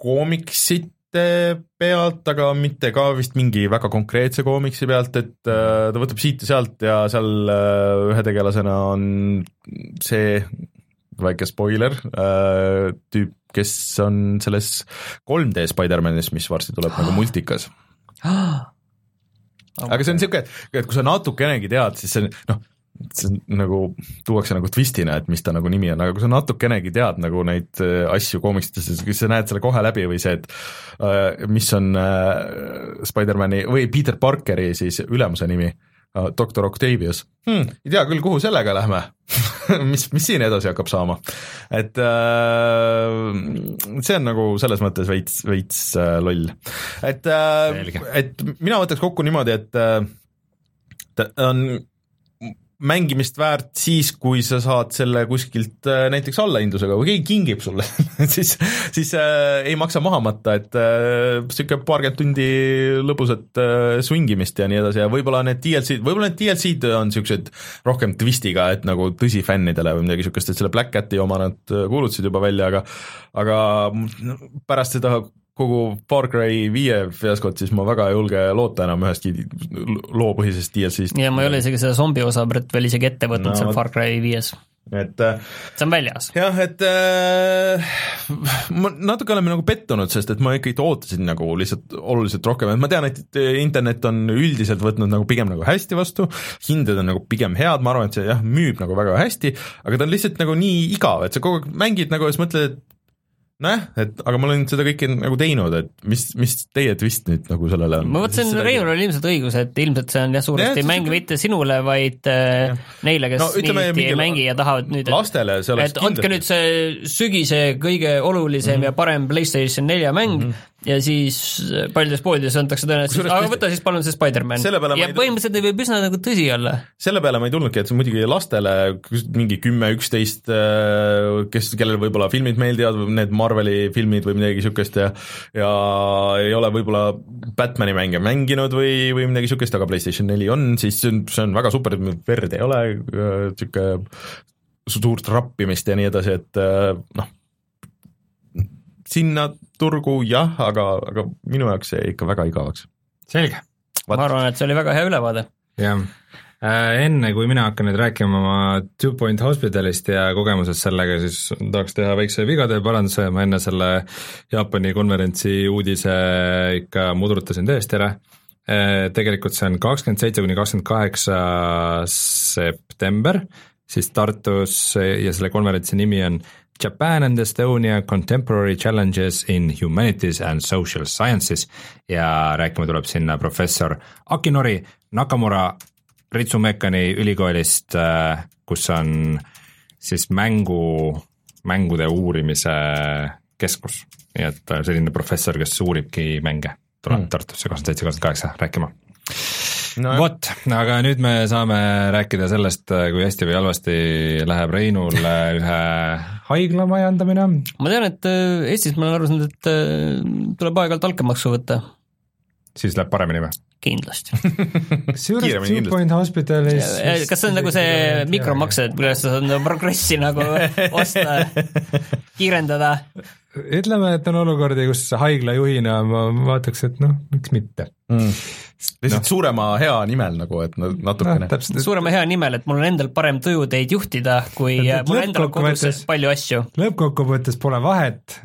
koomiksite pealt, aga mitte ka vist mingi väga konkreetse koomiksi pealt, et äh, ta võtab siit ja sealt ja seal äh, ühe tegelasena on see väike spoiler äh,, tüüp, kes on selles 3D Spider-manis, mis varsti tuleb nagu multikas. Aga see on niisugune, et kui sa natukenegi tead, siis see on noh, see on nagu, tuuakse nagu twistina, et mis ta nagu nimi on, aga kui sa natukenegi tead nagu neid äh, asju koomiksites, siis sa näed selle kohe läbi või see, et äh, mis on Spider-mani või Peter Parkeri siis ülemuse nimi doktor Octavius hmm,, ei tea küll, kuhu sellega lähme mis, mis siin edasi hakkab saama. et äh, see on nagu selles mõttes veits, veits äh, loll. et äh,, et mina võtaks kokku niimoodi, et äh, ta on mängimist väärt siis, kui sa saad selle kuskilt äh, näiteks allahindlusega, kui keegi kingib sulle siis, siis äh, ei maksa maha matta, et niisugune äh, paarkümmend tundi lõbusat äh, swingimist ja nii edasi ja võib-olla need DLC-d, võib-olla need DLC-d on niisugused rohkem twistiga, et nagu tõsifännidele või midagi niisugust, et selle Black Cati oma nad äh, kuulutasid juba välja, aga aga pärast seda kogu Far Cry viie fiaskot, siis ma väga ei julge loota enam ühestki loopõhisest DLC-st. ja ma ei ole isegi seda zombi osa veel isegi ette võtnud no, seal Far Cry viies. Et äh, see on väljas. jah, et äh, ma natuke oleme nagu pettunud, sest et ma ikkagi ootasin nagu lihtsalt oluliselt rohkem, et ma tean, et internet on üldiselt võtnud nagu pigem nagu hästi vastu, hinded on nagu pigem head, ma arvan, et see jah, müüb nagu väga hästi, aga ta on lihtsalt nagu nii igav, et sa kogu aeg mängid nagu ja siis mõtled, et nojah, et aga ma olen seda kõike nagu teinud, et mis, mis teie twist nüüd nagu sellele on? ma mõtlesin, Reinul oli ilmselt õigus, et ilmselt see on jah, suuresti ja, mäng mitte sinule, vaid äh, ja. neile, kes no, ütleme, niiti ei mängi ja tahavad nüüd lastele see oleks et andke nüüd see sügise kõige olulisem mm -hmm. ja parem PlayStation nelja mäng mm, -hmm. Ja siis paljudes poodides antakse tõenäoliselt, aga tõesti- võta siis palun see Spider-man. Ja ei- põhimõtteliselt ta võib üsna nagu tõsi olla. selle peale ma ei tulnudki, et see muidugi lastele mingi kümme, üksteist, kes, kellele võib-olla filmid meeldivad, need Marveli filmid või midagi niisugust ja ja ei ole võib-olla Batmani mänge mänginud või, või midagi niisugust, aga PlayStation neli on, siis see on, see on väga super, et verd ei ole, niisugune suurt rappimist ja nii edasi, et noh, sinna turgu jah, aga, aga minu jaoks jäi ikka väga igavaks. selge, ma arvan, et see oli väga hea ülevaade. jah äh,. enne kui mina hakkan nüüd rääkima oma Two Point Hospitalist ja kogemusest sellega, siis tahaks teha väikse vigade paranduse, ma enne selle Jaapani konverentsi uudise ikka mudrutasin täiesti ära äh,. Tegelikult see on kakskümmend seitse kuni kakskümmend kaheksa september, siis Tartus ja selle konverentsi nimi on Japan and Estonia Contemporary Challenges in Humanities and Social Sciences ja rääkima tuleb sinna professor Akinori Nakamura Ritsumekani ülikoolist, kus on siis mängu, mängude uurimise keskus. nii et selline professor, kes uuribki mänge, tuleb mm. Tartusse kakskümmend seitse, kakskümmend kaheksa rääkima no, vot, aga nüüd me saame rääkida sellest, kui hästi või halvasti läheb Reinul ühe haigla majandamine. ma tean, et äh, Eestis ma olen aru saanud, et äh, tuleb aeg-ajalt altkäemaksu võtta. siis läheb paremini või? kindlasti. kusjuures Two Point Hospitalis kas see on nagu see mikromaks, et kuidas sa saad progressi nagu osta, kiirendada? Ütleme, et on olukordi, kus haiglajuhina ma vaataks, et noh, miks mitte mm lihtsalt no. suurema hea nimel nagu, et natukene no,. suurema hea nimel, et mul on endal parem tuju teid juhtida, kui mul endal on kodus palju asju. lõppkokkuvõttes pole vahet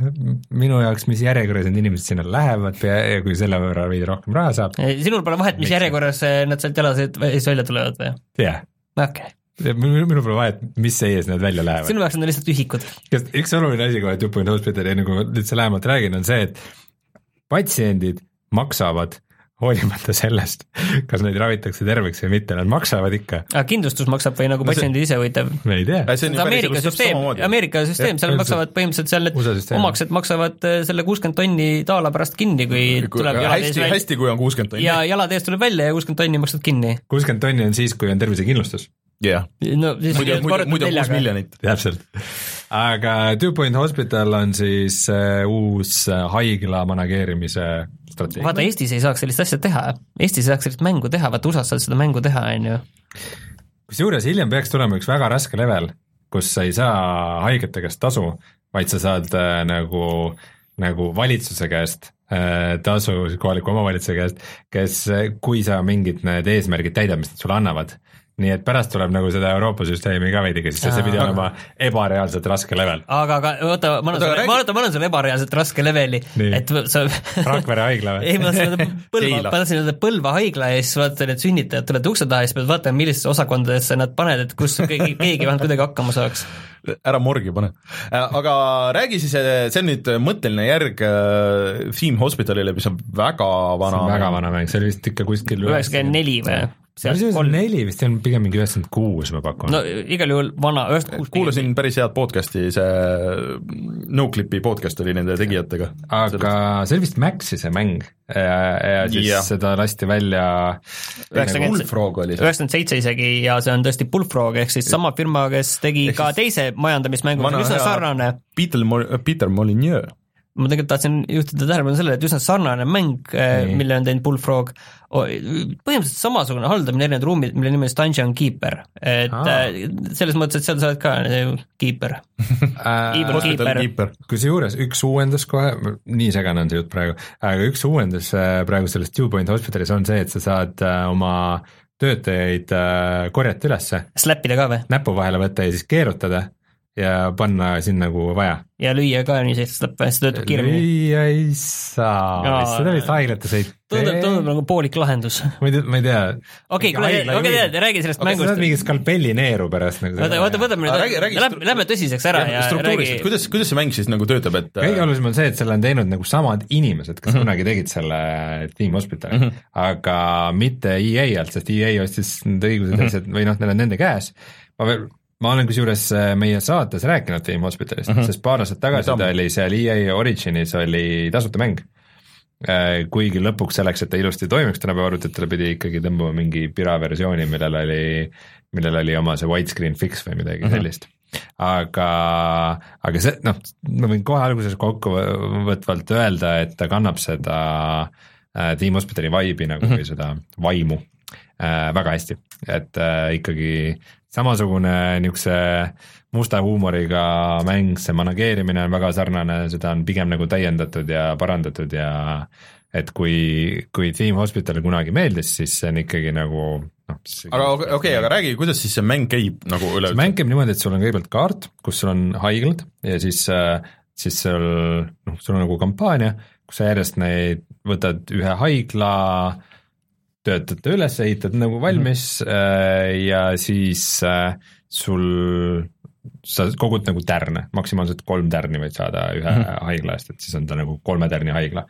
minu jaoks, mis järjekorras need inimesed sinna lähevad ja, ja kui selle võrra veidi rohkem raha saab. sinul pole vahet, mis järjekorras nad sealt jala sees välja tulevad või? jah yeah.. okei okay minul, minul pole vahet, mis ees nad välja lähevad. sinu jaoks on nad lihtsalt ühikud. üks oluline asi kohe Two Point Hospitali, enne kui ma üldse lähemalt räägin, on see, et patsiendid maksavad hoolimata sellest, kas neid ravitakse terveks või mitte, nad maksavad ikka. aga kindlustus maksab või nagu patsiendid ise võitab? me ei tea. Ameerika süsteem, Ameerika süsteem, seal maksavad põhimõtteliselt seal need omaksed maksavad äh, selle kuuskümmend tonni taala pärast kinni, kui tuleb jalad ees välja. hästi, kui on kuuskümmend tonni. ja jalad ees tuleb välja ja kuuskümmend tonni maksad kinni. kuuskümmend tonni on siis, kui on tervisekindlustus jah yeah., no, muidu, muidu, muidu kuus miljonit. täpselt, aga Two Point Hospital on siis uh, uus uh, haigla manageerimise strateegia. vaata, Eestis ei saaks sellist asja teha, Eestis ei saaks sellist mängu teha, vaata USA-s saad seda mängu teha, on ju. kusjuures hiljem peaks tulema üks väga raske level, kus sa ei saa haigete käest tasu, vaid sa saad äh, nagu, nagu valitsuse käest äh, tasu kohaliku omavalitsuse käest, kes, kui sa mingid need eesmärgid täidad, mis nad sulle annavad nii et pärast tuleb nagu seda Euroopa süsteemi ka veidike, sest see pidi olema ebareaalselt raske level. aga, aga oota, ma annan sulle, ma oota, ma annan sulle ebareaalselt raske leveli, et sa Rakvere haigla või? ei, ma tahtsin öelda Põlva, ma tahtsin öelda Põlva haigla ja siis vaata need sünnitajad tulevad ukse taha ja siis pead vaatama, millisesse osakondadesse nad paned, et kus keegi, keegi vähemalt kuidagi hakkama saaks ära morgi pane. aga räägi siis, see on nüüd mõtteline järg äh, Theme Hospitalile, mis on väga vana. väga vana mäng, see oli vist ikka kuskil üheksakümmend neli või? Üheksakümmend neli vist on pigem mingi üheksakümmend kuus, ma pakun. no igal juhul vana, üheksakümmend kuus. kuulasin päris head podcast'i, see Noclipi podcast oli nende tegijatega. aga see oli vist Maxi see mäng ja, ja siis ja. seda lasti välja üheksakümmend seitse isegi ja see on tõesti Bullfrog, ehk siis sama firma, kes tegi ehk ka teise majandamismängu, mis on üsna sarnane. Peter, Peter Molyneux ma tegelikult tahtsin juhtida tähelepanu sellele, et üsna sarnane mäng, äh, mille on teinud Bullfrog, põhimõtteliselt samasugune haldamine, erinevad ruumid, mille nimi on Dungeon Keeper, et ah. selles mõttes, et seal sa oled ka äh, keeper Evil keeper, keeper.. kusjuures üks uuendus kohe, nii segane on see jutt praegu, aga üks uuendus praegu selles Two Point Hospitalis on see, et sa saad oma töötajaid korjata ülesse. Slapida ka või? näpu vahele võtta ja siis keerutada ja panna sinna, kuhu vaja. ja lüüa ka nii, sest lõpp, see töötab kiiremini. lüüa ei saa, seda vist haiglates ei tee. tundub, tundub nagu poolik lahendus. ma ei tea, ma ei tea. okei, kuule, okei, tead, räägi sellest okay, mängust. sa saad mingi skalpelli neeru pärast nagu. oota, oota, võtame nüüd, lähme, lähme tõsiseks ära ja, ja räägi. kuidas, kuidas see mäng siis nagu töötab, et kõige olulisem on see, et selle on teinud nagu samad inimesed, kes mm -hmm. kunagi tegid selle Team Hospitali mm, -hmm. aga mitte EA alt, sest EA ostis need õigused mm -hmm. või noh, need on nende käes. ma veel ma olen kusjuures äh, meie saates rääkinud Team Hospitalist mm, -hmm. sest paar aastat tagasi ta oli seal EA Originis oli tasuta mäng. kuigi lõpuks selleks, et ta ilusti toimiks tänapäeva arvutitele, pidi ikkagi tõmbama mingi pira versiooni, millel oli, millel oli oma see widescreen fix või midagi mm -hmm. sellist aga, aga see noh, ma võin kohe alguses kokkuvõtvalt öelda, et ta kannab seda äh, Team Hospitali vibe'i nagu mm -hmm. või seda vaimu äh, väga hästi, et äh, ikkagi samasugune niisuguse musta huumoriga mäng, see manageerimine on väga sarnane, seda on pigem nagu täiendatud ja parandatud ja et kui, kui Team Hospital kunagi meeldis, siis see on ikkagi nagu noh. aga okei okay,, aga räägi, kuidas siis see mäng käib nagu üleüldse? mäng käib niimoodi, et sul on kõigepealt kaart, kus sul on haiglad ja siis, äh, siis sul noh, sul on nagu kampaania, kus sa järjest neid võtad ühe haigla, töötad ta üles, ehitad nagu valmis mm -hmm. ja siis äh, sul sa kogud nagu tärne, maksimaalselt kolm tärni võid saada ühe mm -hmm. haigla eest, et siis on ta nagu kolme tärni haigla.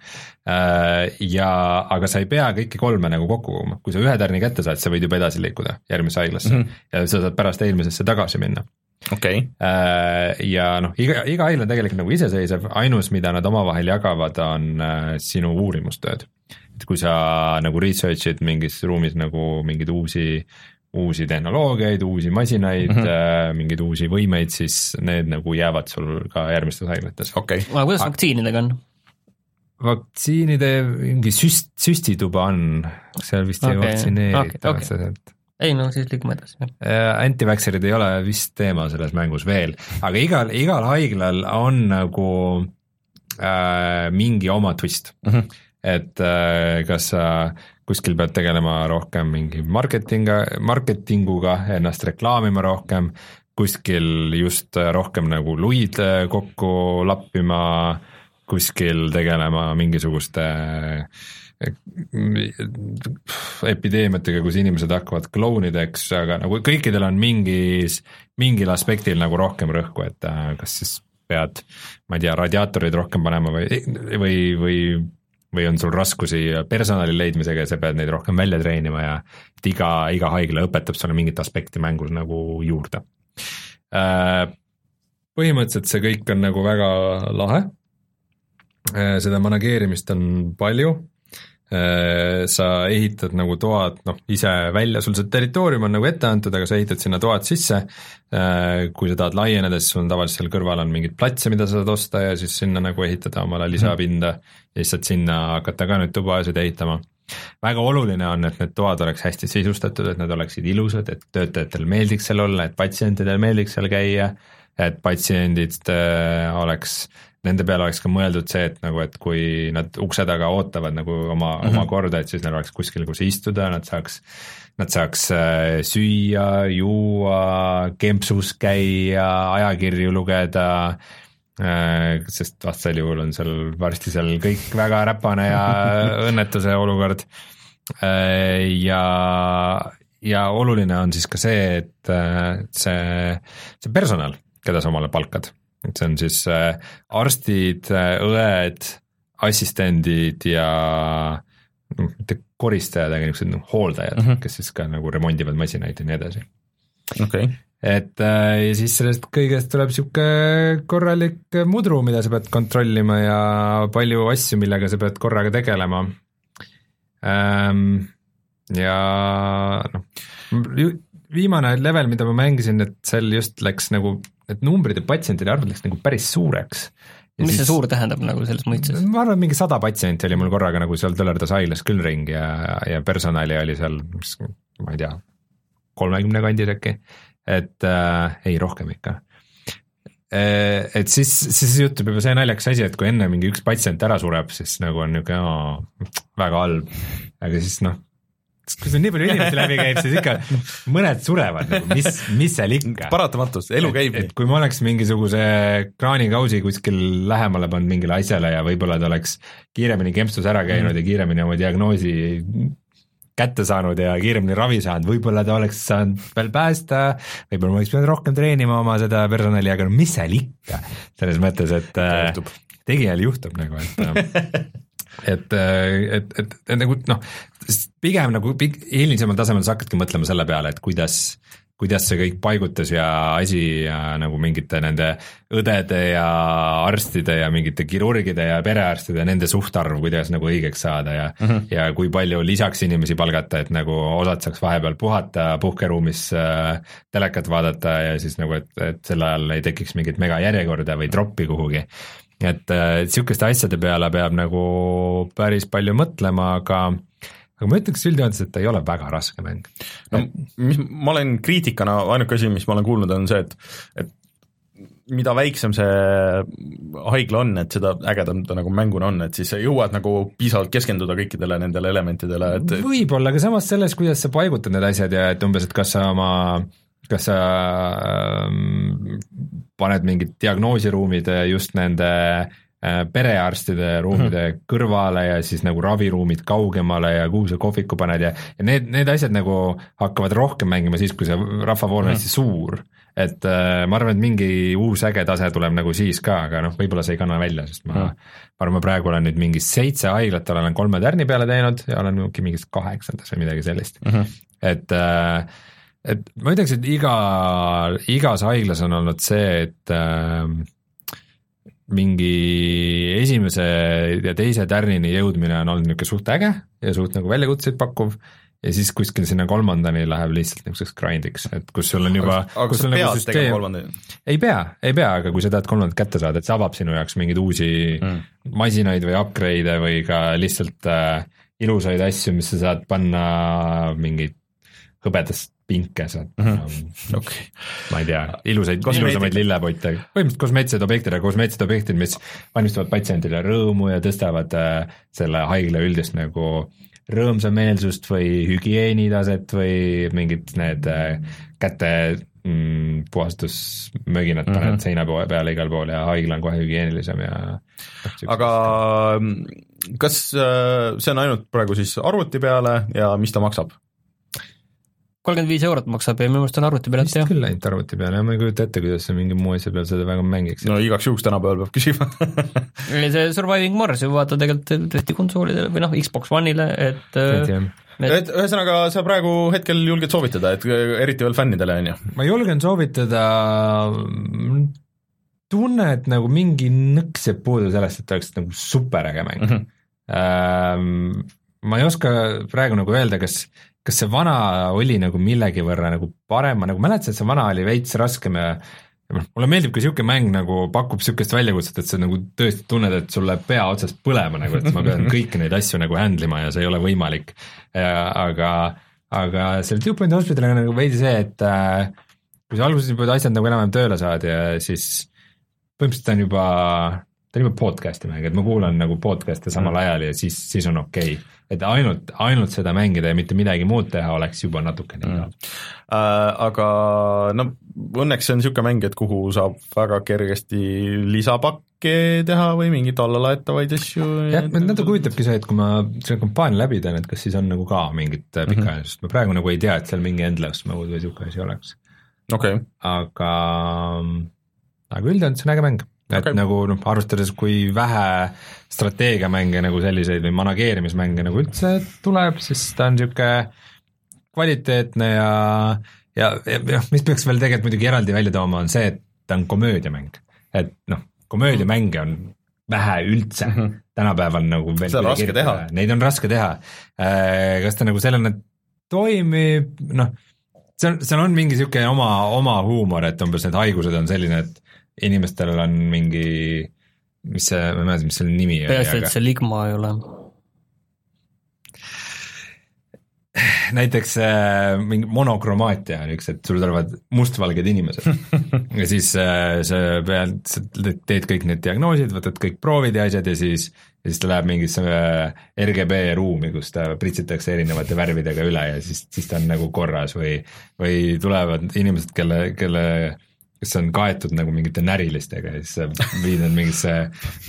Äh, ja, aga sa ei pea kõiki kolme nagu kokku koguma, kui sa ühe tärni kätte saad, sa võid juba edasi liikuda järgmisse haiglasse mm -hmm. ja sa saad pärast eelmisesse tagasi minna okei okay.. Ja noh, iga, iga haigla on tegelikult nagu iseseisev, ainus, mida nad omavahel jagavad, on sinu uurimustööd. Et kui sa nagu research'id mingis ruumis nagu mingeid uusi uusi tehnoloogiaid, uusi masinaid mm, -hmm. mingeid uusi võimeid, siis need nagu jäävad sul ka järgmistes haiglates. okei okay.. aga kuidas vaktsiinidega on? vaktsiinide mingi süst, süstituba on, seal vist okay. ei vaktsineerita okay, okay. otseselt ei no siis liigume edasi. Äh, anti-vaxxerid ei ole vist teema selles mängus veel, aga igal, igal haiglal on nagu äh, mingi oma twist mm. -hmm. Et äh, kas sa äh, kuskil pead tegelema rohkem mingi marketinga, marketinguga, ennast reklaamima rohkem, kuskil just rohkem nagu luid kokku lappima, kuskil tegelema mingisuguste epideemiatega, kus inimesed hakkavad klounideks, aga nagu kõikidel on mingis, mingil aspektil nagu rohkem rõhku, et kas siis pead, ma ei tea, radiaatoreid rohkem panema või, või, või või on sul raskusi personali leidmisega ja sa pead neid rohkem välja treenima ja et iga, iga haigla õpetab sulle mingit aspekti mängus nagu juurde. Äh, põhimõtteliselt see kõik on nagu väga lahe, äh, seda manageerimist on palju sa ehitad nagu toad noh, ise välja, sul see territoorium on nagu ette antud, aga sa ehitad sinna toad sisse, äh, kui sa tahad laieneda, siis sul on tavaliselt seal kõrval on mingeid platse, mida sa saad osta ja siis sinna nagu ehitada omale lisapinda ja siis saad sinna hakata ka nüüd tubasid ehitama. Väga oluline on, et need toad oleks hästi sisustatud, et nad oleksid ilusad, et töötajatel meeldiks seal olla, et patsientidel meeldiks seal käia, et patsiendid äh, oleks nende peale oleks ka mõeldud see, et nagu, et kui nad ukse taga ootavad nagu oma mm, -hmm. oma korda, et siis neil oleks kuskil, kus istuda, nad saaks, nad saaks äh, süüa, juua, kempsus käia, ajakirju lugeda äh,, sest vastasel juhul on seal varsti seal kõik väga räpane ja õnnetuse olukord äh,. ja, ja oluline on siis ka see, et see, see personal, keda sa omale palkad et see on siis äh, arstid, äh, õed, assistendid ja noh, mitte koristajad, aga niisugused noh, hooldajad mm, -hmm. kes siis ka nagu remondivad masinaid ja nii edasi. okei okay. et äh, ja siis sellest kõigest tuleb niisugune korralik mudru, mida sa pead kontrollima ja palju asju, millega sa pead korraga tegelema ähm,. ja noh, viimane level, mida ma mängisin, et seal just läks nagu need numbrid ja patsientide arvud läks nagu päris suureks. mis siis, see suur tähendab nagu selles mõistes? ma arvan, mingi sada patsienti oli mul korraga nagu seal töllerdas haiglas küll ringi ja, ja personali oli seal, ma ei tea, kolmekümne kandis äkki, et äh, ei, rohkem ikka äh, et siis, siis juhtub juba see naljakas asi, et kui enne mingi üks patsient ära sureb, siis nagu on niisugune väga halb, aga siis noh, kui sul nii palju inimesi läbi käib, siis ikka mõned surevad nagu, mis, mis seal ikka. paratamatus, elu käib. et kui ma oleks mingisuguse kraanikausi kuskil lähemale pannud mingile asjale ja võib-olla ta oleks kiiremini kempstus ära käinud mm. ja kiiremini oma diagnoosi kätte saanud ja kiiremini ravi saanud, võib-olla ta oleks saanud veel päästa, võib-olla ma oleks pidanud rohkem treenima oma seda personali, aga no mis seal ikka, selles mõttes, et äh, tegijal juhtub nagu, et et, et, et, et nagu noh, pigem nagu hilisemal tasemel sa hakkadki mõtlema selle peale, et kuidas, kuidas see kõik paigutas ja asi ja nagu mingite nende õdede ja arstide ja mingite kirurgide ja perearstide ja nende suhtarv, kuidas nagu õigeks saada ja mm, -hmm. ja kui palju lisaks inimesi palgata, et nagu osad saaks vahepeal puhata puhkeruumis äh, telekat vaadata ja siis nagu, et, et sel ajal ei tekiks mingit megajärjekorda või troppi kuhugi et äh, sihukeste asjade peale peab nagu päris palju mõtlema, aga aga ma ütleks üldjoontes, et ta ei ole väga raske mäng. no mis ma olen kriitikana, ainuke asi, mis ma olen kuulnud, on see, et, et mida väiksem see haigla on, et seda ägedam ta nagu mänguna on, et siis sa jõuad nagu piisavalt keskenduda kõikidele nendele elementidele, et võib-olla, aga samas selles, kuidas sa paigutad need asjad ja et umbes, et kas sa oma kas sa ähm, paned mingid diagnoosiruumid just nende äh, perearstide ruumide mm -hmm. kõrvale ja siis nagu raviruumid kaugemale ja kuhu sa kohviku paned ja, ja need, need asjad nagu hakkavad rohkem mängima siis, kui see rahvavool on mm -hmm. hästi suur. et äh, ma arvan, et mingi uus äge tase tuleb nagu siis ka, aga noh, võib-olla see ei kanna välja, sest ma mm, -hmm. ma arvan, ma praegu olen nüüd mingi seitse haiglat olen kolme tärni peale teinud ja olen mingis kaheksandas või midagi sellist mm, -hmm. et äh, et ma ütleks, et iga, igas haiglas on olnud see, et äh, mingi esimese ja teise tärnini jõudmine on olnud niisugune suht äge ja suht nagu väljakutseid pakkuv ja siis kuskil sinna kolmandani läheb lihtsalt niisuguseks grind'iks, et kus sul on juba aga kas sa nagu pead süsteem... tegema kolmandani? ei pea, ei pea, aga kui sa tahad kolmandat kätte saada, et see avab sinu jaoks mingeid uusi mm. masinaid või upgrade'e või ka lihtsalt äh, ilusaid asju, mis sa saad panna mingeid hõbedast pinke saad mm, -hmm. okay. ma ei tea, ilusaid, ilusamaid lillepotte, põhimõtteliselt kosmeetilised objektid, aga kosmeetilised objektid, mis valmistavad patsiendile rõõmu ja tõstavad äh, selle haigla üldist nagu rõõmsameelsust või hügieenitaset või mingid need äh, käte mm, puhastusmöginad paned mm -hmm. seina peale igal pool ja haigla on kohe hügieenilisem ja aga mm, kas äh, see on ainult praegu siis arvuti peale ja mis ta maksab? Kolmkümmend viis eurot maksab ja minu meelest on arvuti peal, jah. küll ainult arvuti peal ja ma ei kujuta ette, kuidas sa mingi muu asja peal seda väga mängiks. no igaks juhuks tänapäeval peab küsima see Surviving Mars ju vaata tegelikult tõesti konsoolidele või noh, Xbox One'ile, et et, et ühesõnaga, sa praegu hetkel julged soovitada, et eriti veel fännidele, on ju? ma julgen soovitada, tunne, et nagu mingi nõks jääb puudu sellest, et oleks nagu superäge mäng mm. -hmm. Ma ei oska praegu nagu öelda, kas kas see vana oli nagu millegi võrra nagu parem, ma nagu mäletasin, et see vana oli veits raskem ja noh, mulle meeldib, kui niisugune mäng nagu pakub niisugust väljakutset, et sa nagu tõesti tunned, et sul läheb pea otsast põlema nagu, et ma pean kõiki neid asju nagu handle ima ja see ei ole võimalik. aga, aga selle Two Point Hospitaliga on nagu veidi see, et äh, kui sa alguses juba asjad nagu enam-vähem tööle saad ja siis põhimõtteliselt on juba, juba podcast'i mäng, et ma kuulan nagu podcast'e samal mm. ajal ja siis, siis on okei okay et ainult, ainult seda mängida ja mitte midagi muud teha oleks juba natukene igav mm.. Äh, aga no õnneks see on niisugune mäng, et kuhu saab väga kergesti lisapakke teha või mingeid allalaetavaid asju. jah, mind natuke huvitabki see, et kui ma selle kampaania läbi teen, et kas siis on nagu ka mingit pikaajalist mm, -hmm. ma praegu nagu ei tea, et seal mingi endless mode või niisugune asi oleks. okei okay.. aga, aga üldjoontes on äge mäng et okay. nagu noh, arvestades, kui vähe strateegiamänge nagu selliseid või manageerimismänge nagu üldse tuleb, siis ta on niisugune kvaliteetne ja ja, ja noh, mis peaks veel tegelikult muidugi eraldi välja tooma, on see, et ta on komöödiamäng. et noh, komöödiamänge on vähe üldse mm -hmm. tänapäeval nagu veel seda on raske teha. Neid on raske teha. Äh, kas ta nagu sellena toimib, noh, seal, seal on mingi niisugune oma, oma huumor, et umbes need haigused on selline, et inimestel on mingi, mis see, ma ei mäleta, mis selle nimi oli. peaasi, et see ligma ei ole. näiteks äh, mingi monokromaatia on üks, et sul tulevad mustvalged inimesed ja siis äh, sa pead, sa teed kõik need diagnoosid, võtad kõik proovid ja asjad ja siis ja siis ta läheb mingisse äh, RGB ruumi, kus ta pritsitakse erinevate värvidega üle ja siis, siis ta on nagu korras või, või tulevad inimesed, kelle, kelle kes on kaetud nagu mingite närilistega ja siis sa viid nad mingisse,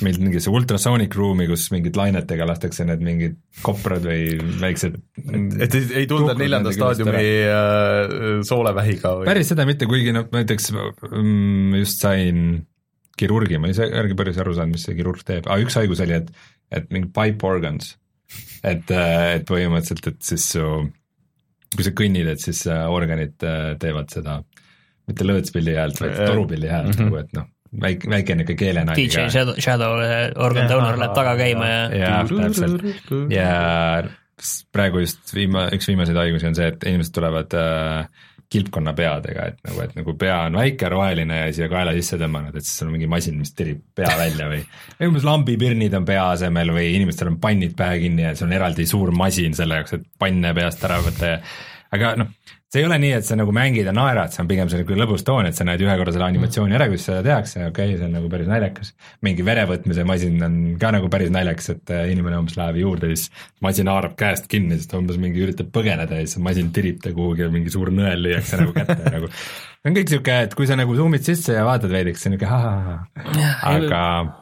mingisse ultrasonic ruumi, kus mingid lainetega lastakse need mingid koprad või väiksed et ei, ei tulda neljanda staadiumi äh, soolevähiga või? päris seda mitte, kuigi noh, näiteks mm, just sain kirurgi, ma saa järgi päris aru saanud, mis see kirurg teeb, aga üks haigus oli, et, et mingi pipe organs, et, äh, et põhimõtteliselt, et siis su kui sa kõnnid, et siis äh, organid äh, teevad seda mitte lõõtspilli häält, vaid torupilli häält mhm. nagu, et noh, väike, väike niisugune keelenali DJ Shadow, Shadow äh, organ donor läheb taga käima ja jah, täpselt. ja praegu just viima-, üks viimaseid haigusi on see, et inimesed tulevad äh, kilpkonna peadega, et nagu, et nagu pea on väike, roheline ja siia kaela sisse tõmmanud, et siis sul on mingi masin, mis tirib pea välja või või umbes lambipirnid on pea asemel või inimestel on pannid pähe kinni ja see on eraldi suur masin selle jaoks, et panne peast ära võtta ja aga noh, see ei ole nii, et sa nagu mängid ja naerad, see on pigem selline lõbus toon, et sa näed ühe korra selle animatsiooni ära, kuidas seda tehakse, okei okay,, see on nagu päris naljakas. mingi verevõtmise masin on ka nagu päris naljakas, et äh, inimene umbes läheb juurde, siis masin haarab käest kinni, siis ta umbes mingi üritab põgeneda ja siis masin tirib ta kuhugi ja mingi suur nõel lüüakse nagu kätte ja nagu see on kõik sihuke, et kui sa nagu zoom'id sisse ja vaatad veidike, see on niuke ahah, aga,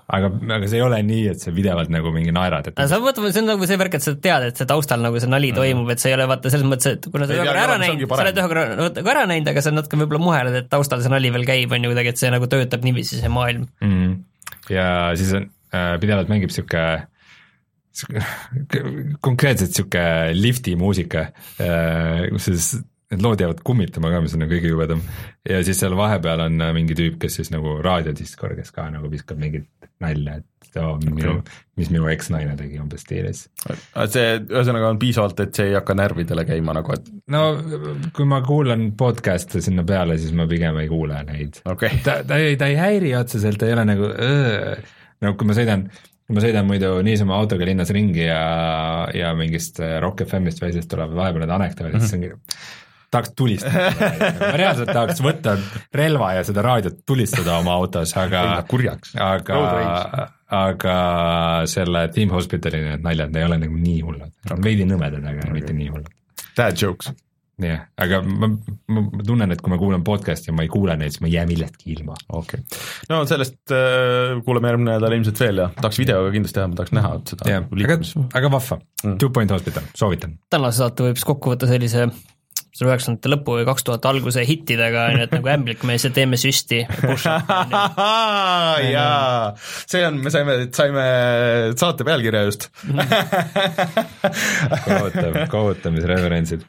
aga, aga see ei ole nii, et sa pidevalt nagu mingi naerad, et sa mõtled, see on nagu see värk, et sa tead, et see taustal nagu see nali toimub, et sa ei ole vaata selles mõttes, et kuna sa Ei ei ole tea, ära näinud, sa oled ühe korra vaata ära näinud, aga sa natuke võib-olla muheled, et taustal see nali veel käib, on ju kuidagi, et see nagu töötab niiviisi, see maailm. mm.. ja siis on äh, pidevalt mängib sihuke sihuke- konkreetselt sihuke lifti muusika äh,, kus siis need lood jäävad kummitama ka, mis on nagu kõige jubedam. ja siis seal vahepeal on äh, mingi tüüp, kes siis nagu raadiodiskor, kes ka nagu viskab mingit nalja, et oo, minu, mis minu eksnaine tegi umbes stiilis. see ühesõnaga on piisavalt, et see ei hakka närvidele käima nagu, et no kui ma kuulan podcast'e sinna peale, siis ma pigem ei kuule neid okei okay., ta, ta ei, ta ei häiri otseselt, ta ei ole nagu öö. no kui ma sõidan, kui ma sõidan muidu niisama autoga linnas ringi ja, ja mingist Rock FM-ist või asjast tulevad vahepeal need anekdoodid, siis ongi tahaks tulistada. ma reaalselt tahaks võtta relva ja seda raadiot tulistada oma autos, aga kurjaks. Aga aga selle Team Hospitali need naljad, ei ole nagu nii hullud, veidi nõmedad, aga okay. mitte nii hullud dad jokes. jah, aga ma, ma, ma tunnen, et kui ma kuulan podcast'i ja ma ei kuule neid, siis ma ei jää millestki ilma. okei okay., no sellest äh, kuuleme järgmine nädal ilmselt veel ja tahaks videoga kindlasti teha, ma tahaks näha seda aga liikumist., aga vahva mm., Two Point Hospital, soovitan. tänase saate võib siis kokku võtta sellise selle üheksakümnendate lõpu või kaks tuhat alguse hittidega, on ju, et nagu ämblikmees ja teeme süsti. jaa, see on, me saime, saime saate pealkirja just kohutav, kohutamisreferentsid.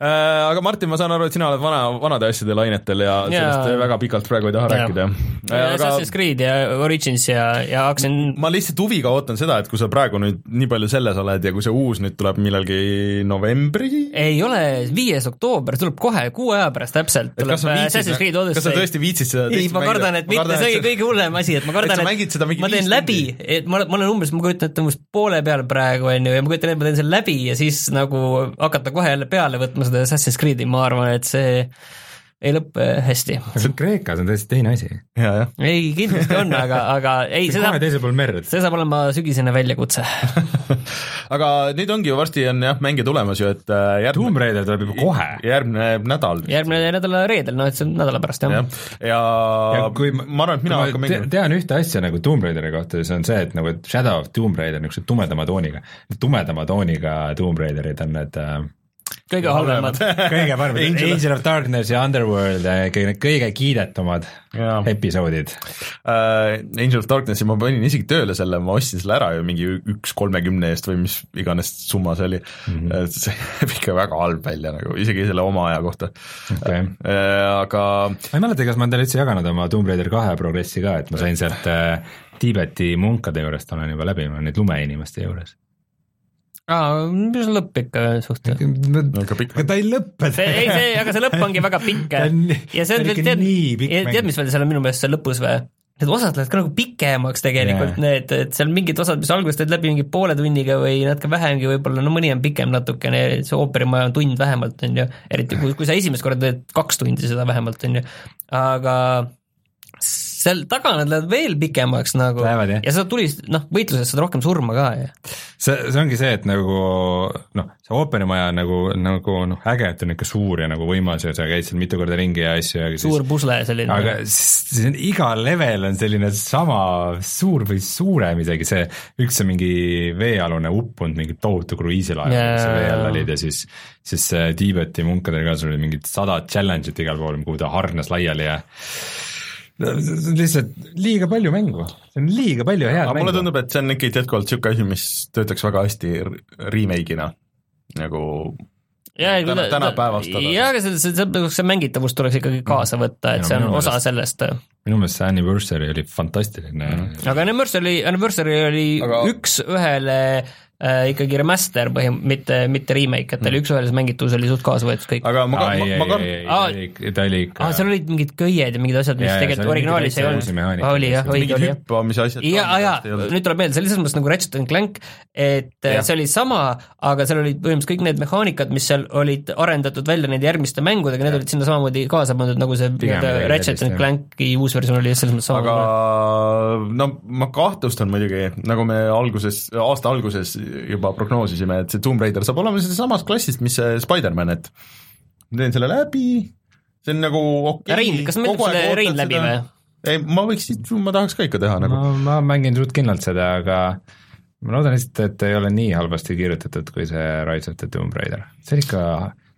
Aga Martin, ma saan aru, et sina oled vana, vanade asjade lainetel ja sellest Jaa. väga pikalt praegu ei taha Jaa. rääkida. aga Assassin's Creed ja Origins ja, ja hakkasin ma lihtsalt huviga ootan seda, et kui sa praegu nüüd nii palju selles oled ja kui see uus nüüd tuleb millalgi novembri ei ole, viies oktoober tuleb kohe, kuu aja pärast täpselt et tuleb kas sa Assassin's Creed viitsid, kas sa Odyssey. tõesti viitsid seda ei, ma kardan, et mitte, see oli kõige hullem asi, et ma kardan, et mingi ma teen läbi et ma, ma olen umbes, ma kujutan ette umbes poole peal praegu, on ju, ja ma kujutan ette, ma teen selle läbi ja siis nagu hakata kohe jälle peale võtma seda Assassin's Creed'i, ma arvan, et see ei lõppe hästi. see on Kreekas on täiesti teine asi. ei, kindlasti on, aga, aga ei, see merd. see saab olema sügisene väljakutse. aga nüüd ongi ju varsti on jah mänge tulemas ju, et äh, järgmine Tomb Raider tuleb juba kohe. järgmine nädal. järgmine nädala reedel, noh et see on nädala pärast jah jah, ja, ja kui ma, ma arvan, et mina hakkan te, mängima. tean ühte asja nagu Tomb Raideri kohta ja see on see, et nagu Shadow of Tomb Raider niisuguse tumedama tooniga, tumedama tooniga Tomb Raiderid on need äh, kõige halvemad. kõige paremad Angel- Angel of Darkness ja Underworld, kõige, kõige kiidetumad Jaa. episoodid. äh, Angel of Darknessi ma panin isegi tööle selle, ma ostsin selle ära ju mingi üks kolmekümne eest või mis iganes summa see oli mm. -hmm. see näeb ikka väga halb välja nagu, isegi selle oma aja kohta okei, äh,. aga ma ei mäleta, kas ma teile üldse jaganud oma Tomb Raider kahe progressi ka, et ma sain sealt äh, Tiibeti munkade juurest olen juba läbi, ma olen nüüd lumeinimeste juures. aa, lõpp ikka suhteliselt. aga ta ei lõppe. see, ei see, aga see lõpp ongi väga pikk ja see on veel, tead nii, pikk mäng. tead, mis veel seal on minu meelest seal lõpus või? Need osad lähevad ka nagu pikemaks tegelikult Jaa. need, et seal mingid osad, mis alguses teed läbi mingi poole tunniga või natuke vähemgi võib-olla, no mõni on pikem natukene, see ooperimaja on tund vähemalt, on ju, eriti kui, kui sa esimest korda teed kaks tundi seda vähemalt, on ju, aga seal taga nad lähevad veel pikemaks nagu Lähevad, jah. ja sa tulist, noh, võitluses saad rohkem surma ka ju. see, see ongi see, et nagu noh, see ooperimaja on nagu, nagu noh, äge, et on ikka suur ja nagu võimas ja sa käid seal mitu korda ringi ja asju ja siis suur pusle selline. aga s- see on iga level on selline sama suur või suurem isegi see, üks on mingi veealune uppunud mingi tohutu kruiisilaev yeah., sa vee all olid ja siis, siis see Tiibeti munkadel ka sul oli mingid sada challenge'it igal pool, kuhu ta hargnes laiali ja lihtsalt liiga palju mängu, see on liiga palju head aga mulle mängu. tundub, et see on ikkagi jätkuvalt niisugune asi, mis töötaks väga hästi remake'ina nagu ja, täna- tänapäevastada. ja, aga see, see, see, see mängitavus tuleks ikkagi kaasa võtta, et Ja see on osa meelest- sellest minu meelest see Anniversary oli fantastiline mm.. aga Anniversary, Anniversary oli aga... üks ühele äh, ikkagi remaster põhim-, mitte, mitte remake, et ta oli üks ühele, see mängitavus oli suht kaasa võetud kõik. aga ma, ei, ma, ei, ma ei, kar-, ei, Aa. ta oli, ikka aa, seal olid mingid köied ja mingid asjad, mis jaa, tegelikult originaalis ei olnud. oli jah, õige oli jah. hüppamise asjad. ja, ja nüüd tuleb meelde, see oli selles mõttes nagu Ratchet and Clank, et Jah. ja. see oli sama, aga seal olid põhimõtteliselt kõik need mehaanikad, mis seal olid arendatud välja nende järgmiste mängudega, need olid sinna samamoodi kaasa pandud, nagu see nii-öelda Ratchet and. Clanki uus versioon oli selles mõttes aga sama. no ma kahtlustan muidugi, nagu me alguses, aasta alguses juba prognoosisime, et see Tomb Raider saab olema samast klassist, mis see Spider-man, et ma teen selle läbi, see on nagu okei ja Rein, kas sa meeldib selle Rein läbi või? ei, ma võiks, ma tahaks ka ikka teha nagu ma, ma mängin suht kindlalt seda, aga ma loodan lihtsalt, et ei ole nii halvasti kirjutatud, kui see Rise of the Tomb Raider. see oli ikka,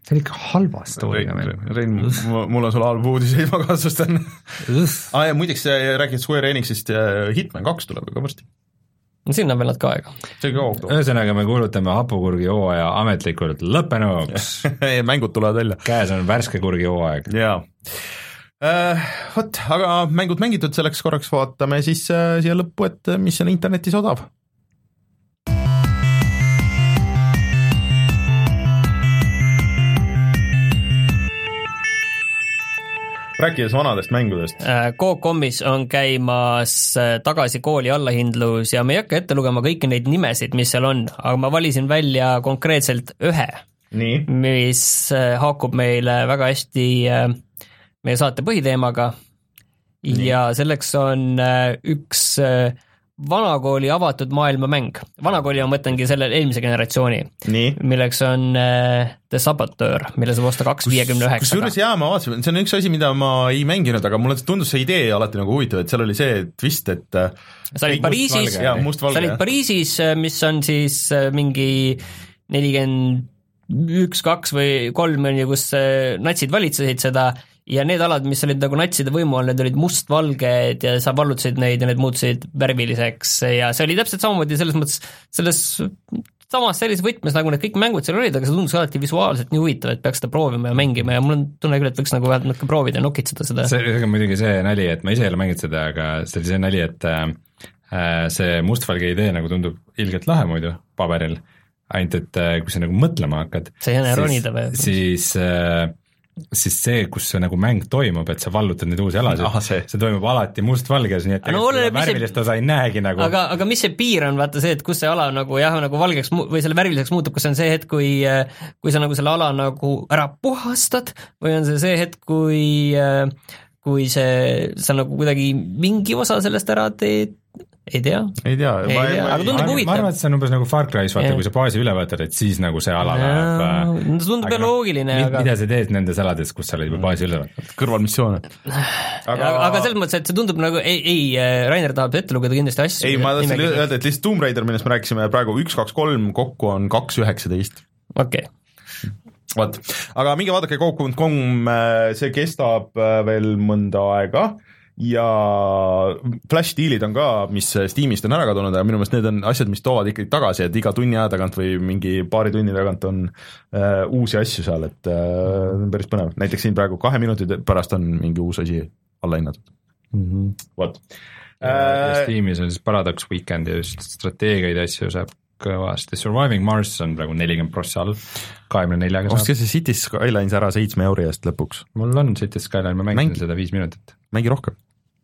see oli ikka halva story'ga Rein, mäng. Rein, mul on sulle halbu uudiseid, ma kahtlustan. aa ja muideks, räägid Square Enixist, Hitman kaks tuleb ju ka varsti. Sinna on veel natuke aega. ühesõnaga, me kuulutame hapukurgi hooaja ametlikult lõppenuks. mängud tulevad välja. käes on värske kurgi hooaeg. jaa uh,. Vot, aga mängud mängitud, selleks korraks vaatame siis uh, siia lõppu, et äh, mis on internetis odav. Rääkides vanadest mängudest, Coop.com-is on käimas äh, tagasi kooli allahindlus ja ma ei hakka ette lugema kõiki neid nimesid, mis seal on, aga ma valisin välja konkreetselt ühe, mis äh, haakub meile väga hästi äh, meie saate põhiteemaga. Ja selleks on äh, üks äh, vanakooli avatud maailma mäng. vanakooli ma mõtlengi selle eelmise generatsiooni, milleks on äh, The Saboteur, mille saab osta kaks viiekümne üheksaga. Kusjuures. jaa, ma vaatasin, see on üks asi, mida ma ei mänginud, aga mulle tundus see idee alati nagu huvitav, et seal oli see twist, et äh, sa olid Pariisis, sa olid, Pariisis, mis on siis äh, mingi nelikümmend üks, kaks või kolm on ju, kus äh, natsid valitsesid seda ja need alad, mis olid nagu natside võimu all, need olid mustvalged ja sa vallutasid neid ja need muutusid värviliseks ja see oli täpselt samamoodi selles mõttes, selles samas sellises võtmes, nagu need kõik mängud seal olid, aga see tundus alati visuaalselt nii huvitav, et peaks seda proovima ja mängima ja mul on tunne küll, et võiks nagu vähemalt natuke proovida ja nokitseda seda. see on muidugi see nali, et ma ise ei ole mänginud seda, aga see oli see nali, et äh, see mustvalge idee nagu tundub ilgelt lahe muidu paberil, ainult et äh, kui sa nagu mõtlema hakkad, või? siis äh, siis see, kus see nagu mäng toimub, et sa vallutad neid uusi alasid. Ah, see. see toimub alati mustvalges, nii et no oleneb, mis see- värvilist osa ei näegi nagu. Aga, aga mis see piir on, vaata see, et kus see ala nagu jah, nagu valgeks mu- või selle värviliseks muutub, kas see on see hetk, kui kui sa nagu selle ala nagu ära puhastad või on see see hetk, kui kui see, sa nagu kuidagi mingi osa sellest ära teed, ei tea. ei tea, aga ma tundub arvan- huvitav. ma arvan, et see on umbes nagu Far Cry's, vaata kui sa baasi üle võtad, et siis nagu see ala läheb äh, no see tundub jah loogiline, aga mida sa teed nendes alades, kus sa oled juba baasi üle võtnud? kõrvalmissioone. aga, aga selles mõttes, et see tundub nagu ei, ei, Rainer tahab ette lugeda kindlasti asju. ei, ma tahtsin öelda, et lihtsalt Tomb Raider, millest me rääkisime praegu üks, kaks, kolm, kokku on kaks üheksateist. okei, vot, aga minge vaadake Coop.com, see kestab äh, veel mõnda aega ja flash deal'id on ka, mis Steamist on ära kadunud ja minu meelest need on asjad, mis toovad ikkagi tagasi, et iga tunni aja tagant või mingi paari tunni tagant on äh, uusi asju seal, et äh, on päris põnev, näiteks siin praegu kahe minuti pärast on mingi uus asi allahinnatud mm. -hmm. vot äh,. Steamis on siis Paradox Weekend ja just strateegiaid ja asju saab kõvasti, Surviving Mars on praegu nelikümmend prossa all, kahekümne neljaga ostke saab. see Cities Skylines ära seitsme euri eest lõpuks, mul on City Skyline, ma mängisin Mängi. seda viis minutit. mängi rohkem,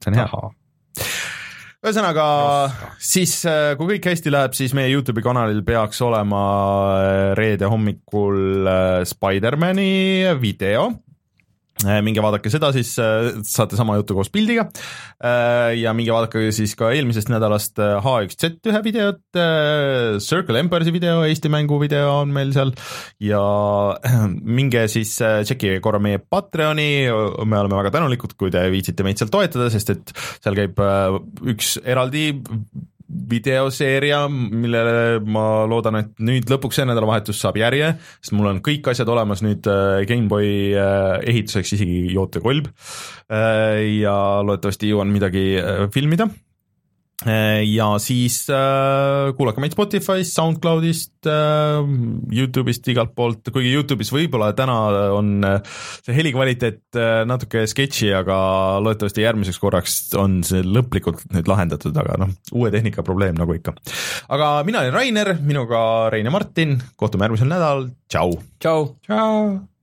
see on hea. ühesõnaga siis, kui kõik hästi läheb, siis meie Youtube'i kanalil peaks olema äh, reede hommikul äh, Spider-mani video. Minge vaadake seda, siis äh, saate sama juttu koos pildiga. ja minge vaadake siis ka eelmisest nädalast äh, H1Z1 videot, Circle Empire'i video, Eesti mängu video on meil seal ja minge siis äh, tšekkige korra meie Patreoni, me oleme väga tänulikud, kui te viitsite meid seal toetada, sest et seal käib äh, üks eraldi videoseeria, millele ma loodan, et nüüd lõpuks see nädalavahetus saab järje, sest mul on kõik asjad olemas nüüd äh, GameBoy äh, ehituseks, isegi jootekolb. ja loodetavasti jõuan midagi äh, filmida ja siis äh, kuulake meid Spotify'st, SoundCloudist äh,, Youtube'ist, igalt poolt, kuigi Youtube'is võib-olla täna on äh, see helikvaliteet äh, natuke sketši, aga loodetavasti järgmiseks korraks on see lõplikult nüüd lahendatud, aga noh, uue tehnika probleem nagu ikka. aga mina olen Rainer, minuga Rein ja Martin, kohtume järgmisel nädalal, tšau! tšau! tšau!